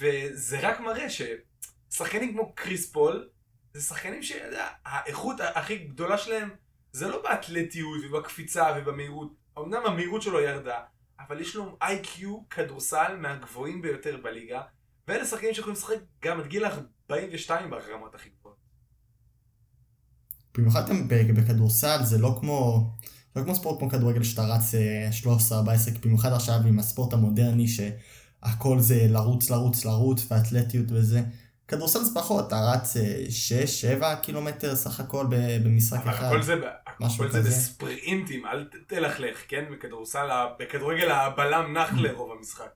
וזה רק מראה ששחקנים כמו קריס פול, זה שחקנים שהאיכות הכי גדולה שלהם זה לא באתלטיות ובקפיצה ובמהירות. אמנם המהירות שלו ירדה, אבל יש לו איי-קיו כדורסל מהגבוהים ביותר בליגה, ואלה שחקנים שיכולים לשחק גם עד גיל 42 ברמות הכי. במיוחד גם בכדורסל זה לא כמו לא כמו ספורט כמו כדורגל שאתה רץ אה, 13-14 במיוחד עכשיו עם הספורט המודרני שהכל זה לרוץ לרוץ לרוץ ואתלטיות וזה. כדורסל זה פחות אתה רץ 6-7 קילומטר סך הכל במשחק אבל אחד. הכל זה, משהו הכל זה כזה. בספרינטים, אל תלכלך, כן? בכדורסל, בכדורגל הבלם נח לרוב המשחק.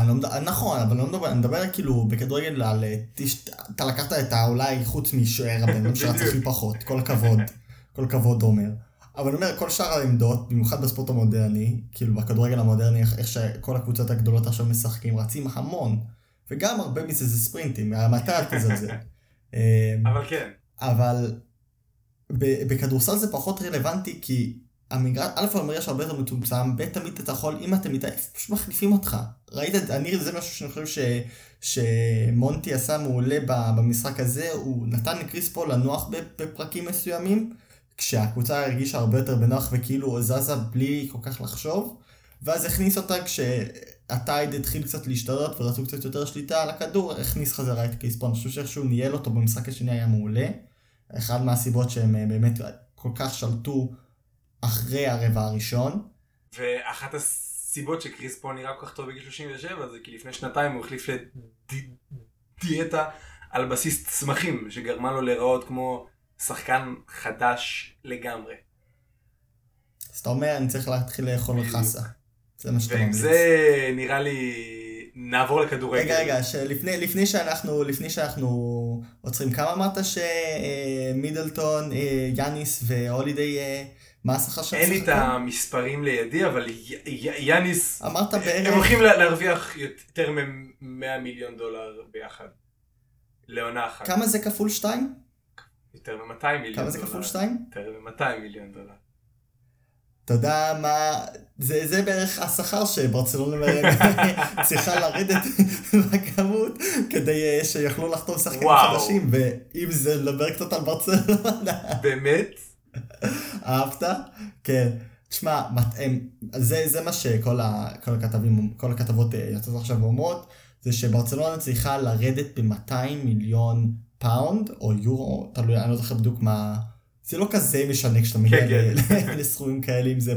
אני לא מדבר, נכון, אבל לא מדבר, אני מדבר כאילו בכדורגל על, אה, תש- אתה לקחת את האולי חוץ משוער הבן אדם שרץ הכי פחות, כל הכבוד, כל הכבוד עומר. אבל אני אומר, כל שאר העמדות, במיוחד בספורט המודרני, כאילו בכדורגל המודרני, איך שכל הקבוצות הגדולות עכשיו משחקים, רצים המון. וגם הרבה מזה זה ספרינטים, מתי אל תזלזל. <laughs> אה, אבל כן, אבל בכדורסל זה פחות רלוונטי כי המגרש, א' המגרש הרבה יותר מצומצם, ב' תמיד אתה יכול, אם אתה מתעייף, פשוט מחליפים אותך. ראית, את- אני, זה משהו שאני חושב ש, שמונטי עשה מעולה במשחק הזה, הוא נתן לקריס פול לנוח בפרקים מסוימים, כשהקבוצה הרגישה הרבה יותר בנוח וכאילו זזה בלי כל כך לחשוב, ואז הכניס אותה כשה tide התחיל קצת להשתנות ורצו קצת יותר שליטה על הכדור, הכניס חזרה את קריס פול, אני חושב שאיכשהו ניהל אותו במשחק השני היה מעולה. אחד מהסיבות שהם אה, באמת כל כך שלטו אחרי הרבע הראשון. ואחת הסיבות שקריס פול נראה כל כך טוב בגיל 37 זה כי לפני שנתיים הוא החליף לדיאטה על בסיס צמחים, שגרמה לו להיראות כמו שחקן חדש לגמרי. אז אתה אומר, אני צריך להתחיל לאכול. חסה. זה מה שאתה ממליץ. זה נראה לי נעבור לכדורגל. רגע, רגע, שלפני לפני שאנחנו, לפני שאנחנו עוצרים, כמה אמרת שמידלטון, אה, יאניס והולידיי, אה, מה השכר שלהם? אין לי את? המספרים לידי, אבל יאניס, אמרת הם בערך, הולכים לה- להרוויח יותר מ-100 מיליון דולר ביחד. לעונה אחת. כמה זה כפול 2? יותר מ-200 מיליון דולר. כמה זה כפול 2? יותר מ-200 מיליון דולר. אתה יודע מה, זה, זה בערך השכר שברצלונה <laughs> צריכה לרדת בכמות כדי אה, שיוכלו לחתום שחקנים. חדשים, ואם זה לדבר קצת על ברצלונה, באמת? אהבת? כן. תשמע, הם- זה, זה מה שכל ה, כל הכתבים, כל הכתבות אה, יוצאות עכשיו ואומרות, זה שברצלונה צריכה לרדת ב-200 מיליון פאונד, או יורו, תלוי, אני לא זוכר בדיוק מה... זה לא כזה משנה כשאתה מגיע <laughs> לסכומים כאלה, אם זה,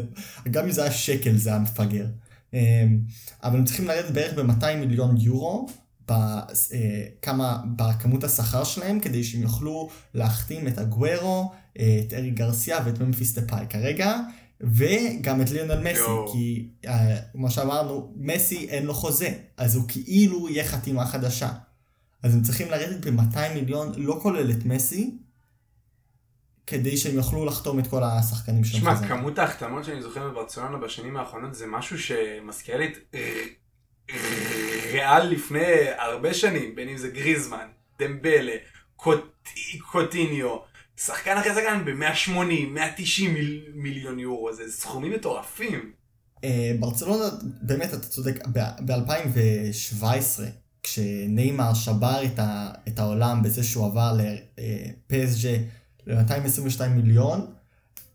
גם אם זה היה שקל זה היה מפגר. אמ, אבל הם צריכים לרדת בערך ב-200 מיליון יורו, ב, אה, בכמות השכר שלהם, כדי שהם יוכלו להחתים את הגוורו, את ארי גרסיה ואת ממפיס דפאי כרגע, וגם את ליונל מסי, יואו. כי אה, כמו שאמרנו, מסי אין לו חוזה, אז הוא כאילו יהיה חתימה חדשה. אז הם צריכים לרדת ב-200 מיליון, לא כולל את מסי, כדי שהם יוכלו לחתום את כל השחקנים שלהם. שמע, חזרה. כמות ההחתמות שאני זוכר בברצלונה בשנים האחרונות זה משהו שמזכיר לי את ריאל לפני הרבה שנים, בין אם זה גריזמן, דמבלה, קוט- קוטיניו, שחקן אחרי שחקן ב-180, 190 מיל, מיליון יורו, זה סכומים מטורפים. אה, ברצלונה, באמת, אתה צודק, ב-2017, כשניימר שבר את, ה, את העולם בזה שהוא עבר לפסג'ה ל-222 מיליון,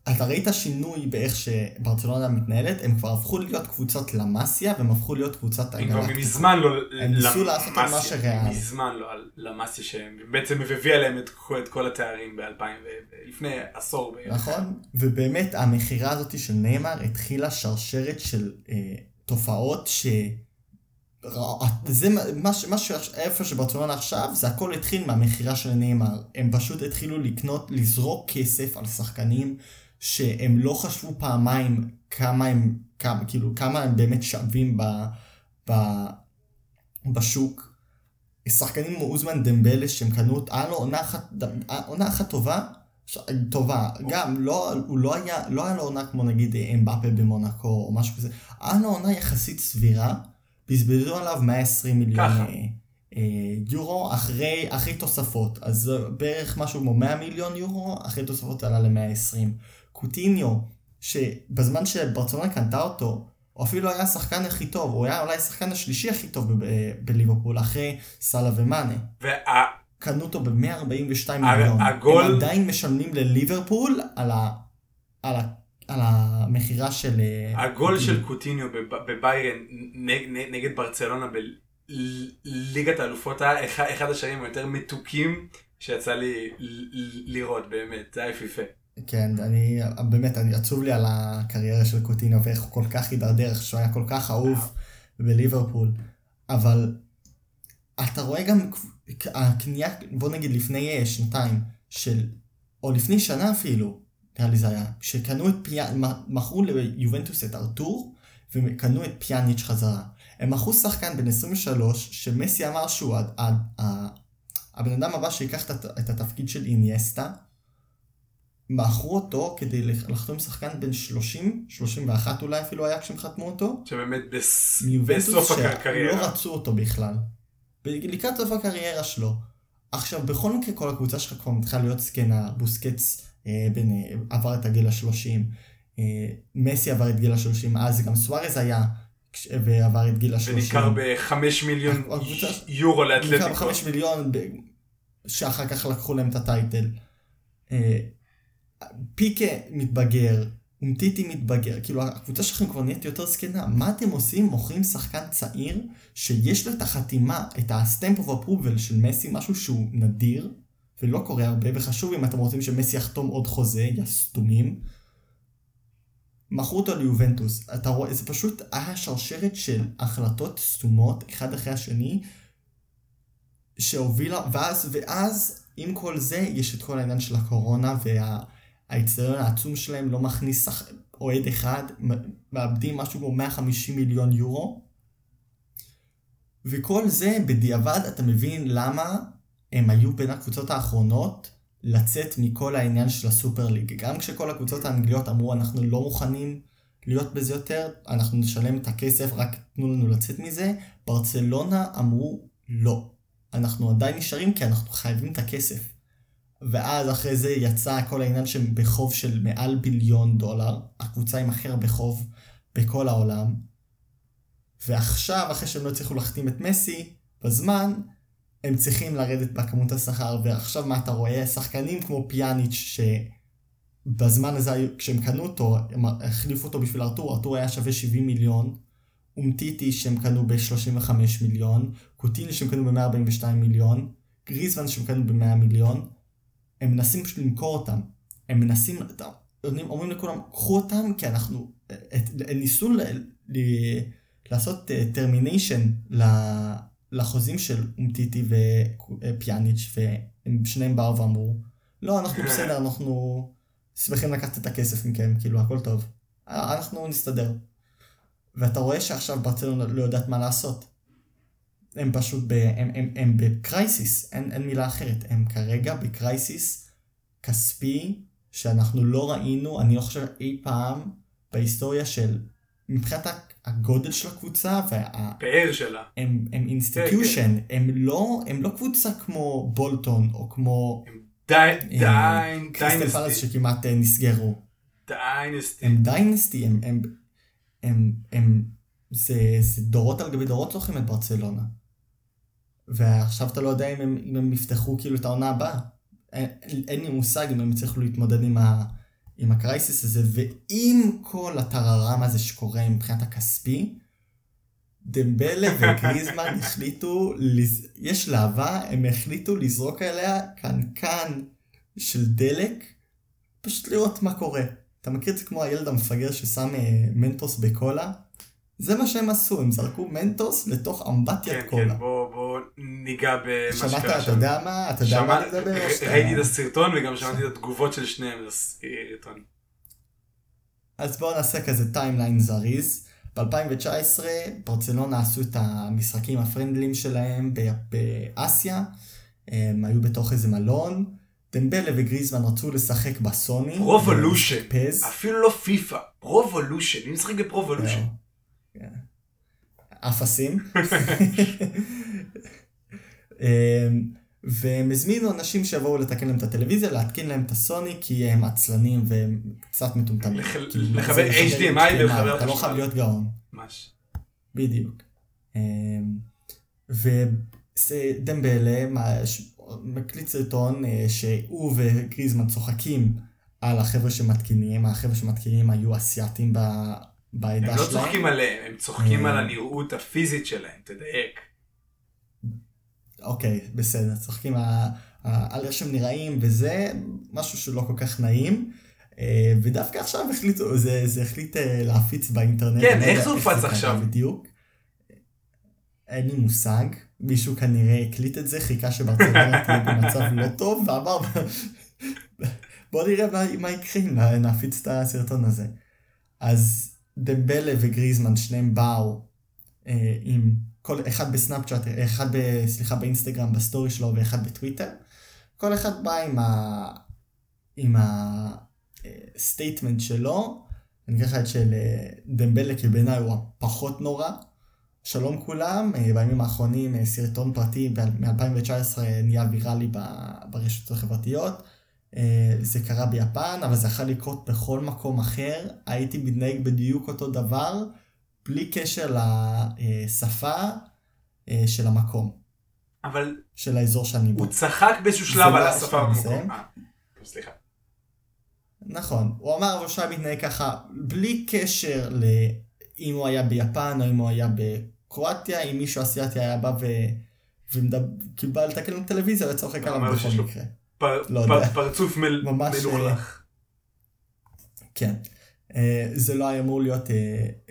אתה ראית שינוי באיך שברצלונה מתנהלת, הם כבר הפכו להיות קבוצת למאסיה, והם הפכו להיות קבוצת הם כבר הגלקטיקה. מזמן לא... הם ניסו לעשות את מה למאסיה, שריאל. מזמן לא על למאסיה שהם בעצם הביא עליהם את כל- את כל התארים ב-2000, לפני עשור בערך. נכון, ובאמת המכירה הזאת של ניימר התחילה שרשרת של אה, תופעות ש... זה מה- מה ש... מה ש... איפה שברצלונה עכשיו, זה הכל התחיל מהמכירה של ניימר. הם פשוט התחילו לקנות, לזרוק כסף על שחקנים שהם לא חשבו פעמיים כמה הם, כמה, כאילו, כמה הם באמת שווים ב... ב... בשוק. שחקנים כמו אוזמן דמבלה שהם קנו, היה לו עונה אחת, עונה אחת טובה, ש- טובה, גם לא, הוא לא היה, לא היה לו עונה כמו נגיד אה, אמבפה במונקו או משהו כזה, היה לו עונה יחסית סבירה, בזבזו עליו 120 מיליון. אה, אה, יורו אחרי, אחרי תוספות, אז בערך משהו כמו 100 מיליון יורו, אחרי תוספות עלה ל-120. קוטיניו, שבזמן שברצלונה קנתה אותו, הוא אפילו לא היה השחקן הכי טוב, הוא היה אולי השחקן השלישי הכי טוב ב- ב- בליברפול, אחרי סאלה ומאנה. וה... קנו אותו ב-142 הג- מיליון. הגול- הם עדיין משלמים לליברפול על, ה, על, ה, על המכירה של... אה, הגול קוטיניו. של קוטיניו בב- בביירן נג- נג- נגד ברצלונה בליגת האלופות היה אחד- השערים היותר מתוקים שיצא לי לראות באמת, זה היה יפיפה. כן, אני, באמת, אני עצוב לי על הקריירה של קוטיניו ואיך הוא כל כך הידרדר, שהוא היה כל כך אהוב בליברפול. אבל אתה רואה גם הקנייה, בוא נגיד לפני אה, שנתיים, של, או לפני שנה אפילו, נראה לי זה היה, שקנו את פיאן, מכרו ליובנטוס את ארתור, וקנו את פיאניץ' חזרה. הם מכרו שחקן בן 23, שמסי אמר שהוא הבן אדם הבא שיקח את הת- את התפקיד של אינייסטה, מכרו אותו כדי לח- לחתום שחקן בן 30, 31 אולי אפילו היה כשהם חתמו אותו, שבאמת בס- בסוף הקריירה. רצו אותו בכלל. לקראת סוף הקריירה שלו. עכשיו, בכל מקרה כל הקבוצה שלך כבר מתחילה להיות זקנה, בוסקץ אה, בין, אה, עבר את הגיל השלושים, אה, מסי עבר את גיל השלושים, אז גם סוארז היה כש- ועבר את גיל השלושים. ונמכר בחמש מיליון הקבוצה- יורו לאתלטיקו. בחמש מיליון, ב- שאחר כך לקחו להם את הטייטל. אה, פיקה מתבגר, אומטיטי מתבגר, כאילו הקבוצה שלכם כבר נהיית יותר זקנה, מה אתם עושים? מוכרים שחקן צעיר שיש לו את החתימה, את ה-stamp of approval של מסי, משהו שהוא נדיר, ולא קורה הרבה, וחשוב אם אתם רוצים שמסי יחתום עוד חוזה, יא סתומים. מכרו אותו ליובנטוס, אתה רואה, זה פשוט היה שרשרת של החלטות סתומות, אחד אחרי השני, שהובילה, ואז, ואז עם כל זה יש את כל העניין של הקורונה והאצטדיון העצום שלהם לא מכניס. אוהד אחד, מאבדים משהו כמו 150 מיליון יורו. וכל זה בדיעבד אתה מבין למה הם היו בין הקבוצות האחרונות לצאת מכל העניין של הסופר ליג. גם כשכל הקבוצות האנגליות אמרו אנחנו לא מוכנים להיות בזה יותר, אנחנו נשלם את הכסף, רק תנו לנו לצאת מזה, ברצלונה אמרו לא. אנחנו עדיין נשארים כי אנחנו חייבים את הכסף. ואז אחרי זה יצא כל העניין שהם בחוב של מעל ביליון דולר, הקבוצה עם הכי הרבה חוב בכל העולם. ועכשיו, אחרי שהם לא הצליחו להחתים את מסי, בזמן, הם צריכים לרדת בכמות השכר, ועכשיו מה אתה רואה? שחקנים כמו פיאניץ' שבזמן הזה, כשהם קנו אותו, הם החליפו אותו בשביל ארתור, ארתור היה שווה 70 מיליון, אומטיטי שהם קנו ב-35 מיליון, קוטיני שהם קנו ב-142 מיליון, גריזמן שהם קנו ב-100 מיליון, הם מנסים פשוט למכור אותם. הם מנסים, אומרים, אומרים לכולם, קחו אותם כי אנחנו, את, הם ניסו ל, ל, לעשות termination לחוזים של אומטיטי ופיאניץ' והם שניהם באו ואמרו, לא, אנחנו בסדר, אנחנו שמחים לקחת את הכסף מכם, כאילו הכל טוב. אנחנו נסתדר. ואתה רואה שעכשיו ברצלונה לא יודעת מה לעשות. הם פשוט ב... הם, הם, הם ב crisis, אין, אין מילה אחרת. הם כרגע ב crisis כספי שאנחנו לא ראינו, אני לא חושב אי פעם בהיסטוריה של... מבחינת הגודל של הקבוצה וה... פאר שלה. הם, הם institution, הם לא, הם לא קבוצה כמו בולטון או כמו... אה, קריסטל dynasty. שכמעט אה, נסגרו. dynasty. הם dynasty, הם, הם, הם, הם, זה, זה דורות על גבי דורות זוכרים את ברצלונה. ועכשיו אתה לא יודע אם הם, אם הם יפתחו כאילו את העונה הבאה. אין, אין לי מושג אם הם יצליחו להתמודד עם, ה, עם הקרייסיס הזה, ועם כל הטררם הזה שקורה מבחינת הכספי, דמבלה <laughs> וגריזמן החליטו, לז... יש להבה, הם החליטו לזרוק עליה קנקן של דלק, פשוט לראות מה קורה. אתה מכיר את זה כמו הילד המפגר ששם אה, מנטוס בקולה? זה מה שהם עשו, הם זרקו מנטוס לתוך אמבטיית כן, קולה. כן, בוא בוא ניגע במה שמעת, שקרה אתה שם. יודע מה, אתה יודע מה אני שמע- מדבר? או שאתה- ראיתי את הסרטון וגם שמעתי את התגובות של שניהם לסרטון. אז בואו נעשה כזה timeline זריז. ב-2019 ברצלונה עשו את המשחקים ה friendly ים שלהם באסיה. הם היו בתוך איזה מלון. דמבלה וגריזמן רצו לשחק בסוני. Pro Evolution. אפילו לא פיפא, Pro Evolution, מי משחק ב Pro Evolution? אפסים. <laughs> אמ, והם הזמינו אנשים שיבואו לתקן להם את הטלוויזיה, להתקין להם את הסוני, כי הם עצלנים והם קצת מטומטמים. כאילו, לחבר HDMI ולחבר אתה לא. חייב להיות גאון. ממש. בדיוק. אמ, ודמבלה ש- מקליט סרטון אה, שהוא וגריזמן צוחקים על החבר'ה שמתקינים, החבר'ה שמתקינים היו אסייתים ב- הם בעדה לא שלהם. צוחקים עליהם, הם צוחקים אה. על הנראות הפיזית שלהם, תדייק. אוקיי, בסדר, צוחקים על איך שהם נראים וזה, משהו שלא כל כך נעים. אה, ודווקא עכשיו החליטו, זה, זה החליט אה, להפיץ באינטרנט. כן, לא איך זה הופץ עכשיו? בדיוק. אין לי מושג, מישהו כנראה הקליט את זה, חיכה שברצלונה תהיה במצב לא טוב, ואמר, בוא נראה מה, מה יקרה אם נפיץ את הסרטון הזה. אז דמבלה וגריזמן שניהם באו אה, עם כל אחד בסנאפצ'אט, אחד ב, סליחה באינסטגרם בסטורי שלו ואחד בטוויטר. כל אחד בא עם ה... עם ה statement שלו. אני לך את של אה, דמבלה כי בעיניי הוא הפחות נורא. שלום כולם, אה, בימים האחרונים אה, סרטון פרטי מ-2019 נהיה ויראלי ברשתות החברתיות. אה, זה קרה ביפן, אבל זה יכול לקרות בכל מקום אחר. הייתי מתנהג בדיוק אותו דבר, בלי קשר לשפה אה, של המקום, אבל של האזור שאני בו. הוא צחק באיזשהו שלב לא על היה השפה במקום. אה, סליחה. נכון, הוא אמר אבל היה מתנהג ככה בלי קשר לאם הוא היה ביפן או אם הוא היה בקרואטיה, אם מישהו אסיאתי היה בא ו... ומדבר, כאילו בא לתקן לו טלוויזיה וצוחק הוא עליו אומר בכל מקרה. פר- לא פר-. פרצוף מל- ממש, מלוכלך. כן. אה, זה לא היה אמור להיות אה,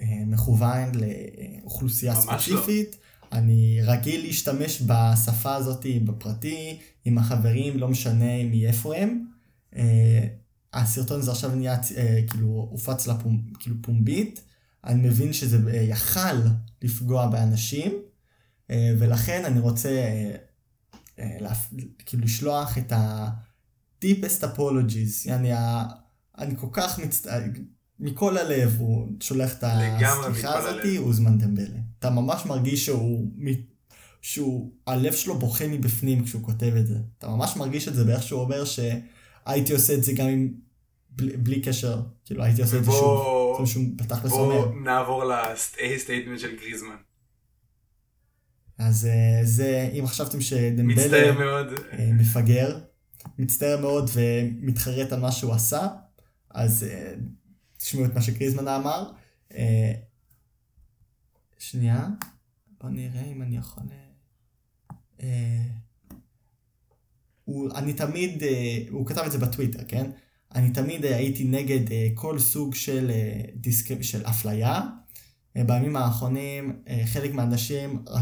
אה, מכוון לאוכלוסייה לא. ספציפית. אני רגיל להשתמש בשפה הזאת בפרטי, עם החברים, לא משנה מאיפה הם. אה, הסרטון הזה עכשיו נהיה, אה, כאילו, הופץ לפומ, כאילו פומבית. אני מבין שזה אה, יכל לפגוע באנשים, אה, ולכן אני רוצה אה, אה, כאילו לשלוח את ה-deepest apologies, יעני, אני כל כך מצטער, מכל הלב הוא שולח את הסליחה מכל הזאתי, הלב. אוזמן דמבלה. אתה ממש מרגיש שהוא, שהוא, הלב שלו בוכה מבפנים כשהוא כותב את זה. אתה ממש מרגיש את זה באיך שהוא אומר שהייתי עושה את זה גם אם, בלי, בלי קשר, כאילו הייתי עושה את זה שוב. בואו נעבור לסטייטמנט של גריזמן. אז אה, זה, אם חשבתם שדמבלה... מצטער מאוד. אה, מפגר, מצטער מאוד ומתחרט על מה שהוא עשה, אז אה, תשמעו את מה שקריזמן אמר. שנייה, בוא נראה אם אני יכול... הוא, אני תמיד, הוא כתב את זה בטוויטר, כן? אני תמיד הייתי נגד כל סוג של, דיסק, של אפליה. אה, בימים האחרונים אה, חלק מהאנשים אה,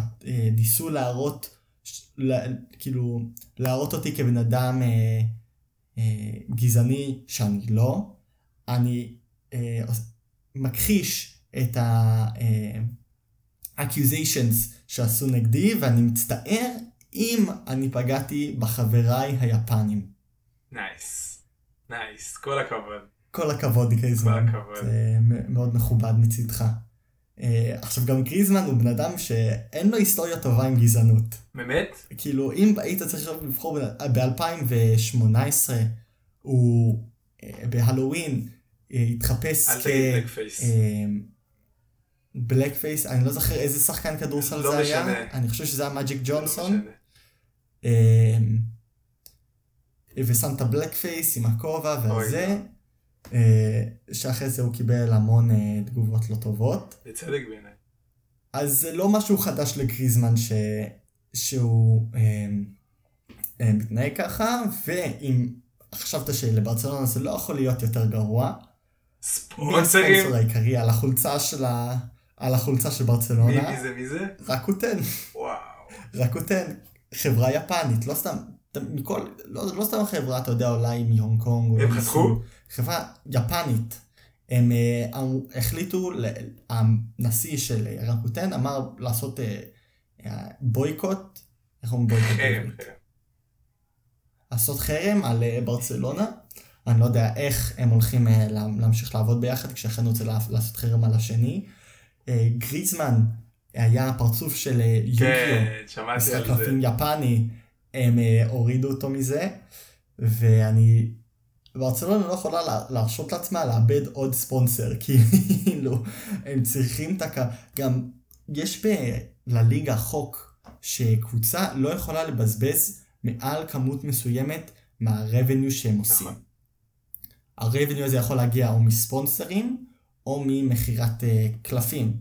ניסו להראות, כאילו, להראות אותי כבן אדם גזעני שאני לא. אני מכחיש את ה-accusations שעשו נגדי ואני מצטער אם אני פגעתי בחבריי היפנים. nice. nice. כל הכבוד. כל הכבוד, קייזמן. כל הכבוד. זה מאוד מכובד מצידך. אה, עכשיו גם גריזמן הוא בן אדם שאין לו היסטוריה טובה עם גזענות. באמת? כאילו, אם היית צריך עכשיו לבחור ב-2018, הוא אה, בהלואוין אה, התחפש כ... blackface. אני לא זוכר איזה שחקן כדורסל לא זה היה, משנה. אני חושב שזה היה מג'יק לא ג'ונסון, ושם את הבלק פייס עם הכובע וזה, אה, שאחרי זה הוא קיבל המון אה, תגובות לא טובות. בצדק בעיניי. אז זה לא משהו חדש לגריזמן ש... שהוא אה, אה, מתנהג ככה, ואם חשבת שלברצלונה זה לא יכול להיות יותר גרוע, מי ספונסרים? הספונסר העיקרי על החולצה של, ה... על החולצה של מי ברצלונה? מי זה? מי זה? רקוטן. וואו. רקוטן, חברה יפנית, לא סתם, מכל, לא, לא סתם חברה, אתה יודע, אולי מהונג קונג. הם. חסכו? חברה יפנית. הם אה, החליטו, הנשיא של רקוטן אמר לעשות אה, אה, בויקוט, איך אומרים בויקוט? חרם. לעשות חרם על ברצלונה. אני לא יודע איך הם הולכים לה- להמשיך לעבוד ביחד, כשאחד רוצה לעשות חרם על השני. גריזמן היה הפרצוף של יוקיו. כן, שמעתי משחק. קלפים יפני, הם הורידו אותו מזה, ואני... ברצלונה לא יכולה לה- להרשות לעצמה לאבד עוד ספונסר, <laughs> כאילו, הם צריכים את הקו... גם יש ב- לליגה חוק שקבוצה לא יכולה לבזבז מעל כמות מסוימת מה-revenue שהם עושים. נכון. ה-revenue הזה יכול להגיע או מספונסרים, או ממכירת אה, קלפים.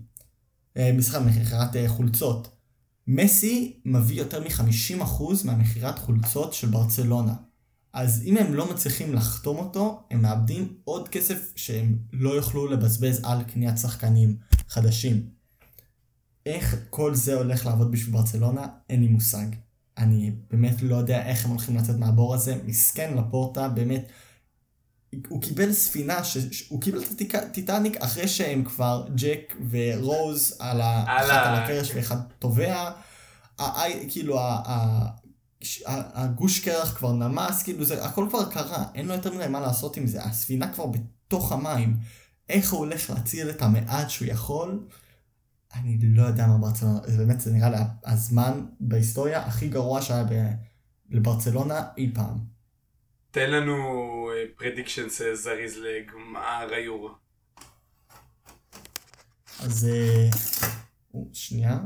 אה, מסחר, מכירת אה, חולצות. מסי מביא יותר מ-50% מהמכירת חולצות של ברצלונה. אז אם הם לא מצליחים לחתום אותו, הם מאבדים עוד כסף שהם לא יוכלו לבזבז על קניית שחקנים חדשים. איך כל זה הולך לעבוד בשביל ברצלונה, אין לי מושג. אני באמת לא יודע איך הם הולכים לצאת מהבור הזה. מסכן לפורטה, באמת. הוא קיבל ספינה, ש... הוא קיבל את הטיטניק אחרי שהם כבר, ג'ק ורוז על ה... אחת על הקרש ואחד טובע. ה- כאילו הגוש קרח כבר נמס, כאילו זה הכל כבר קרה, אין לו יותר מדי מה לעשות עם זה, הספינה כבר בתוך המים. איך הוא הולך להציל את המעט שהוא יכול? אני לא יודע מה ברצלונה, זה באמת זה נראה לי הזמן בהיסטוריה הכי גרוע שהיה ב- לברצלונה אי פעם. תן לנו predictions זריז לגמר היורו. אז אה, שנייה,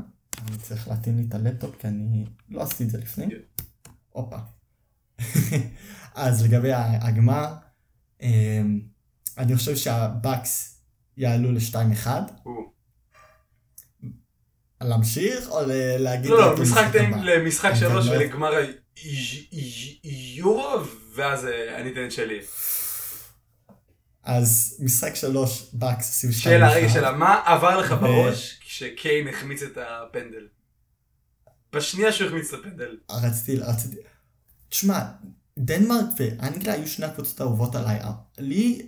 אני צריך להתאים לי את הלפטופ כי אני לא עשיתי את זה לפני. כן. הופה. <laughs> אז לגבי הגמר, אה, אני חושב שהבאקס יעלו ל-2-1. או. להמשיך או להגיד... לא, לא, משחק למשחק תן הבא? למשחק אני שלוש לא- ולגמר היורו, ואז אה, אני אתן את שלי. אז משחק שלוש, באקס עושים 2-1. שאלה, רגע, שאלה, מה עבר לך בראש כשקיין החמיץ את הפנדל? בשנייה שהוא החמיץ את הפנדל. רציתי, רציתי... תשמע, דנמרק ואנגליה היו שני הקבוצות האהובות עליי. לי,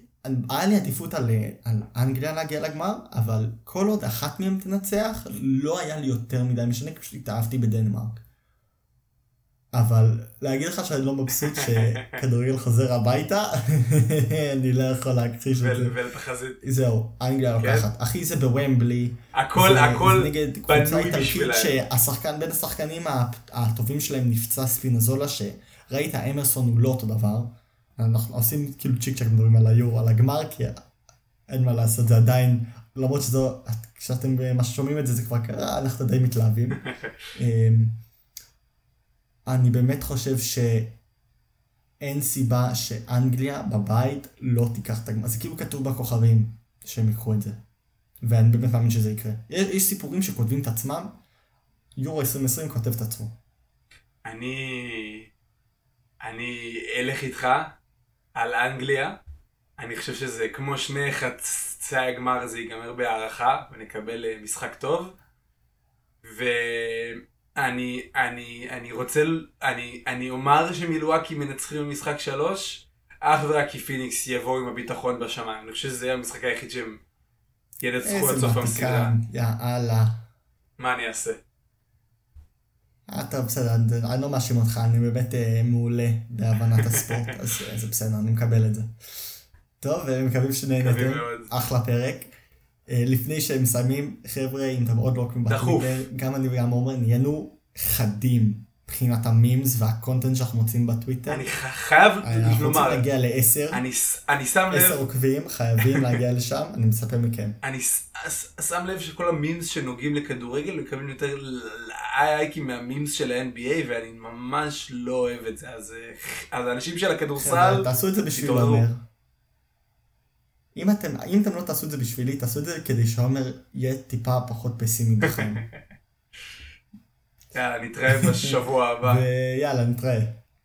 היה לי עדיפות על, על אנגליה להגיע לגמר, אבל כל עוד אחת מהם תנצח, לא היה לי יותר מדי משנה, כי פשוט התאהבתי בדנמרק. אבל להגיד לך שאני לא מבסוט שכדורגל חוזר הביתה, <laughs> אני לא יכול להכחיש את זה. ול- ולתחזית. זהו, אנגליה כן. לוקחת. אחי זה בוומבלי. הכל, הכל זה נגד קבוצה בנוי איטלקית בשבילהם. שהשחקן, בין השחקנים הטובים שלהם נפצע ספינזולה, שראית אמרסון הוא לא אותו דבר. אנחנו עושים כאילו צ'יק צ'אק מדברים על היורו, על הגמר, כי אין מה לעשות, זה עדיין, למרות שזו, כשאתם שומעים את זה, זה כבר קרה, אנחנו די מתלהבים. <laughs> אני באמת חושב שאין סיבה שאנגליה בבית לא תיקח את הגמר. זה כאילו כתוב בכוכבים שהם ייקחו את זה. ואני באמת מאמין שזה יקרה. יש, יש סיפורים שכותבים את עצמם, יורו 2020 כותב את עצמו. אני... אני אלך איתך על אנגליה. אני חושב שזה כמו שני חצי הגמר זה ייגמר בהערכה ונקבל אה, משחק טוב. ואני אני, אני רוצה, אני, אני אומר שמילואקי מנצחים במשחק שלוש, אך ורק כי פיניקס יבואו עם הביטחון בשמיים. אני חושב שזה המשחק היחיד שהם ינצחו עד סוף המסירה. יאללה. מה אני אעשה? אה, טוב, בסדר, אני- אני לא מאשים אותך, אני באמת אה, מעולה בהבנת הספורט, אז אה, זה בסדר, אני מקבל את זה. טוב, ומקווים מקווים שנהנתם. אחלה פרק. אה, לפני שהם מסיימים, חבר'ה, אם אתם עוד לא עוקבים. בטוויטר, גם אני וגם עומר נהיינו חדים מבחינת המימס והקונטנט שאנחנו מוצאים בטוויטר. אני חייב אנחנו רוצים לומר, להגיע לעשר, אני שם עשר לב, עוקבים, חייבים להגיע לשם, אני מצפה מכם. אני שם לב שכל המימס שנוגעים לכדורגל מקבלים יותר לייקים מהמימס של ה-NBA ואני ממש לא אוהב את זה, אז אה, האנשים של הכדורסל, תעשו את זה בשביל. עומר. אם אתם, אם אתם לא תעשו את זה בשבילי, תעשו את זה כדי שעומר יהיה טיפה פחות פסימי בחיים. <laughs> יאללה נתראה בשבוע הבא. <laughs> ויאללה, נתראה.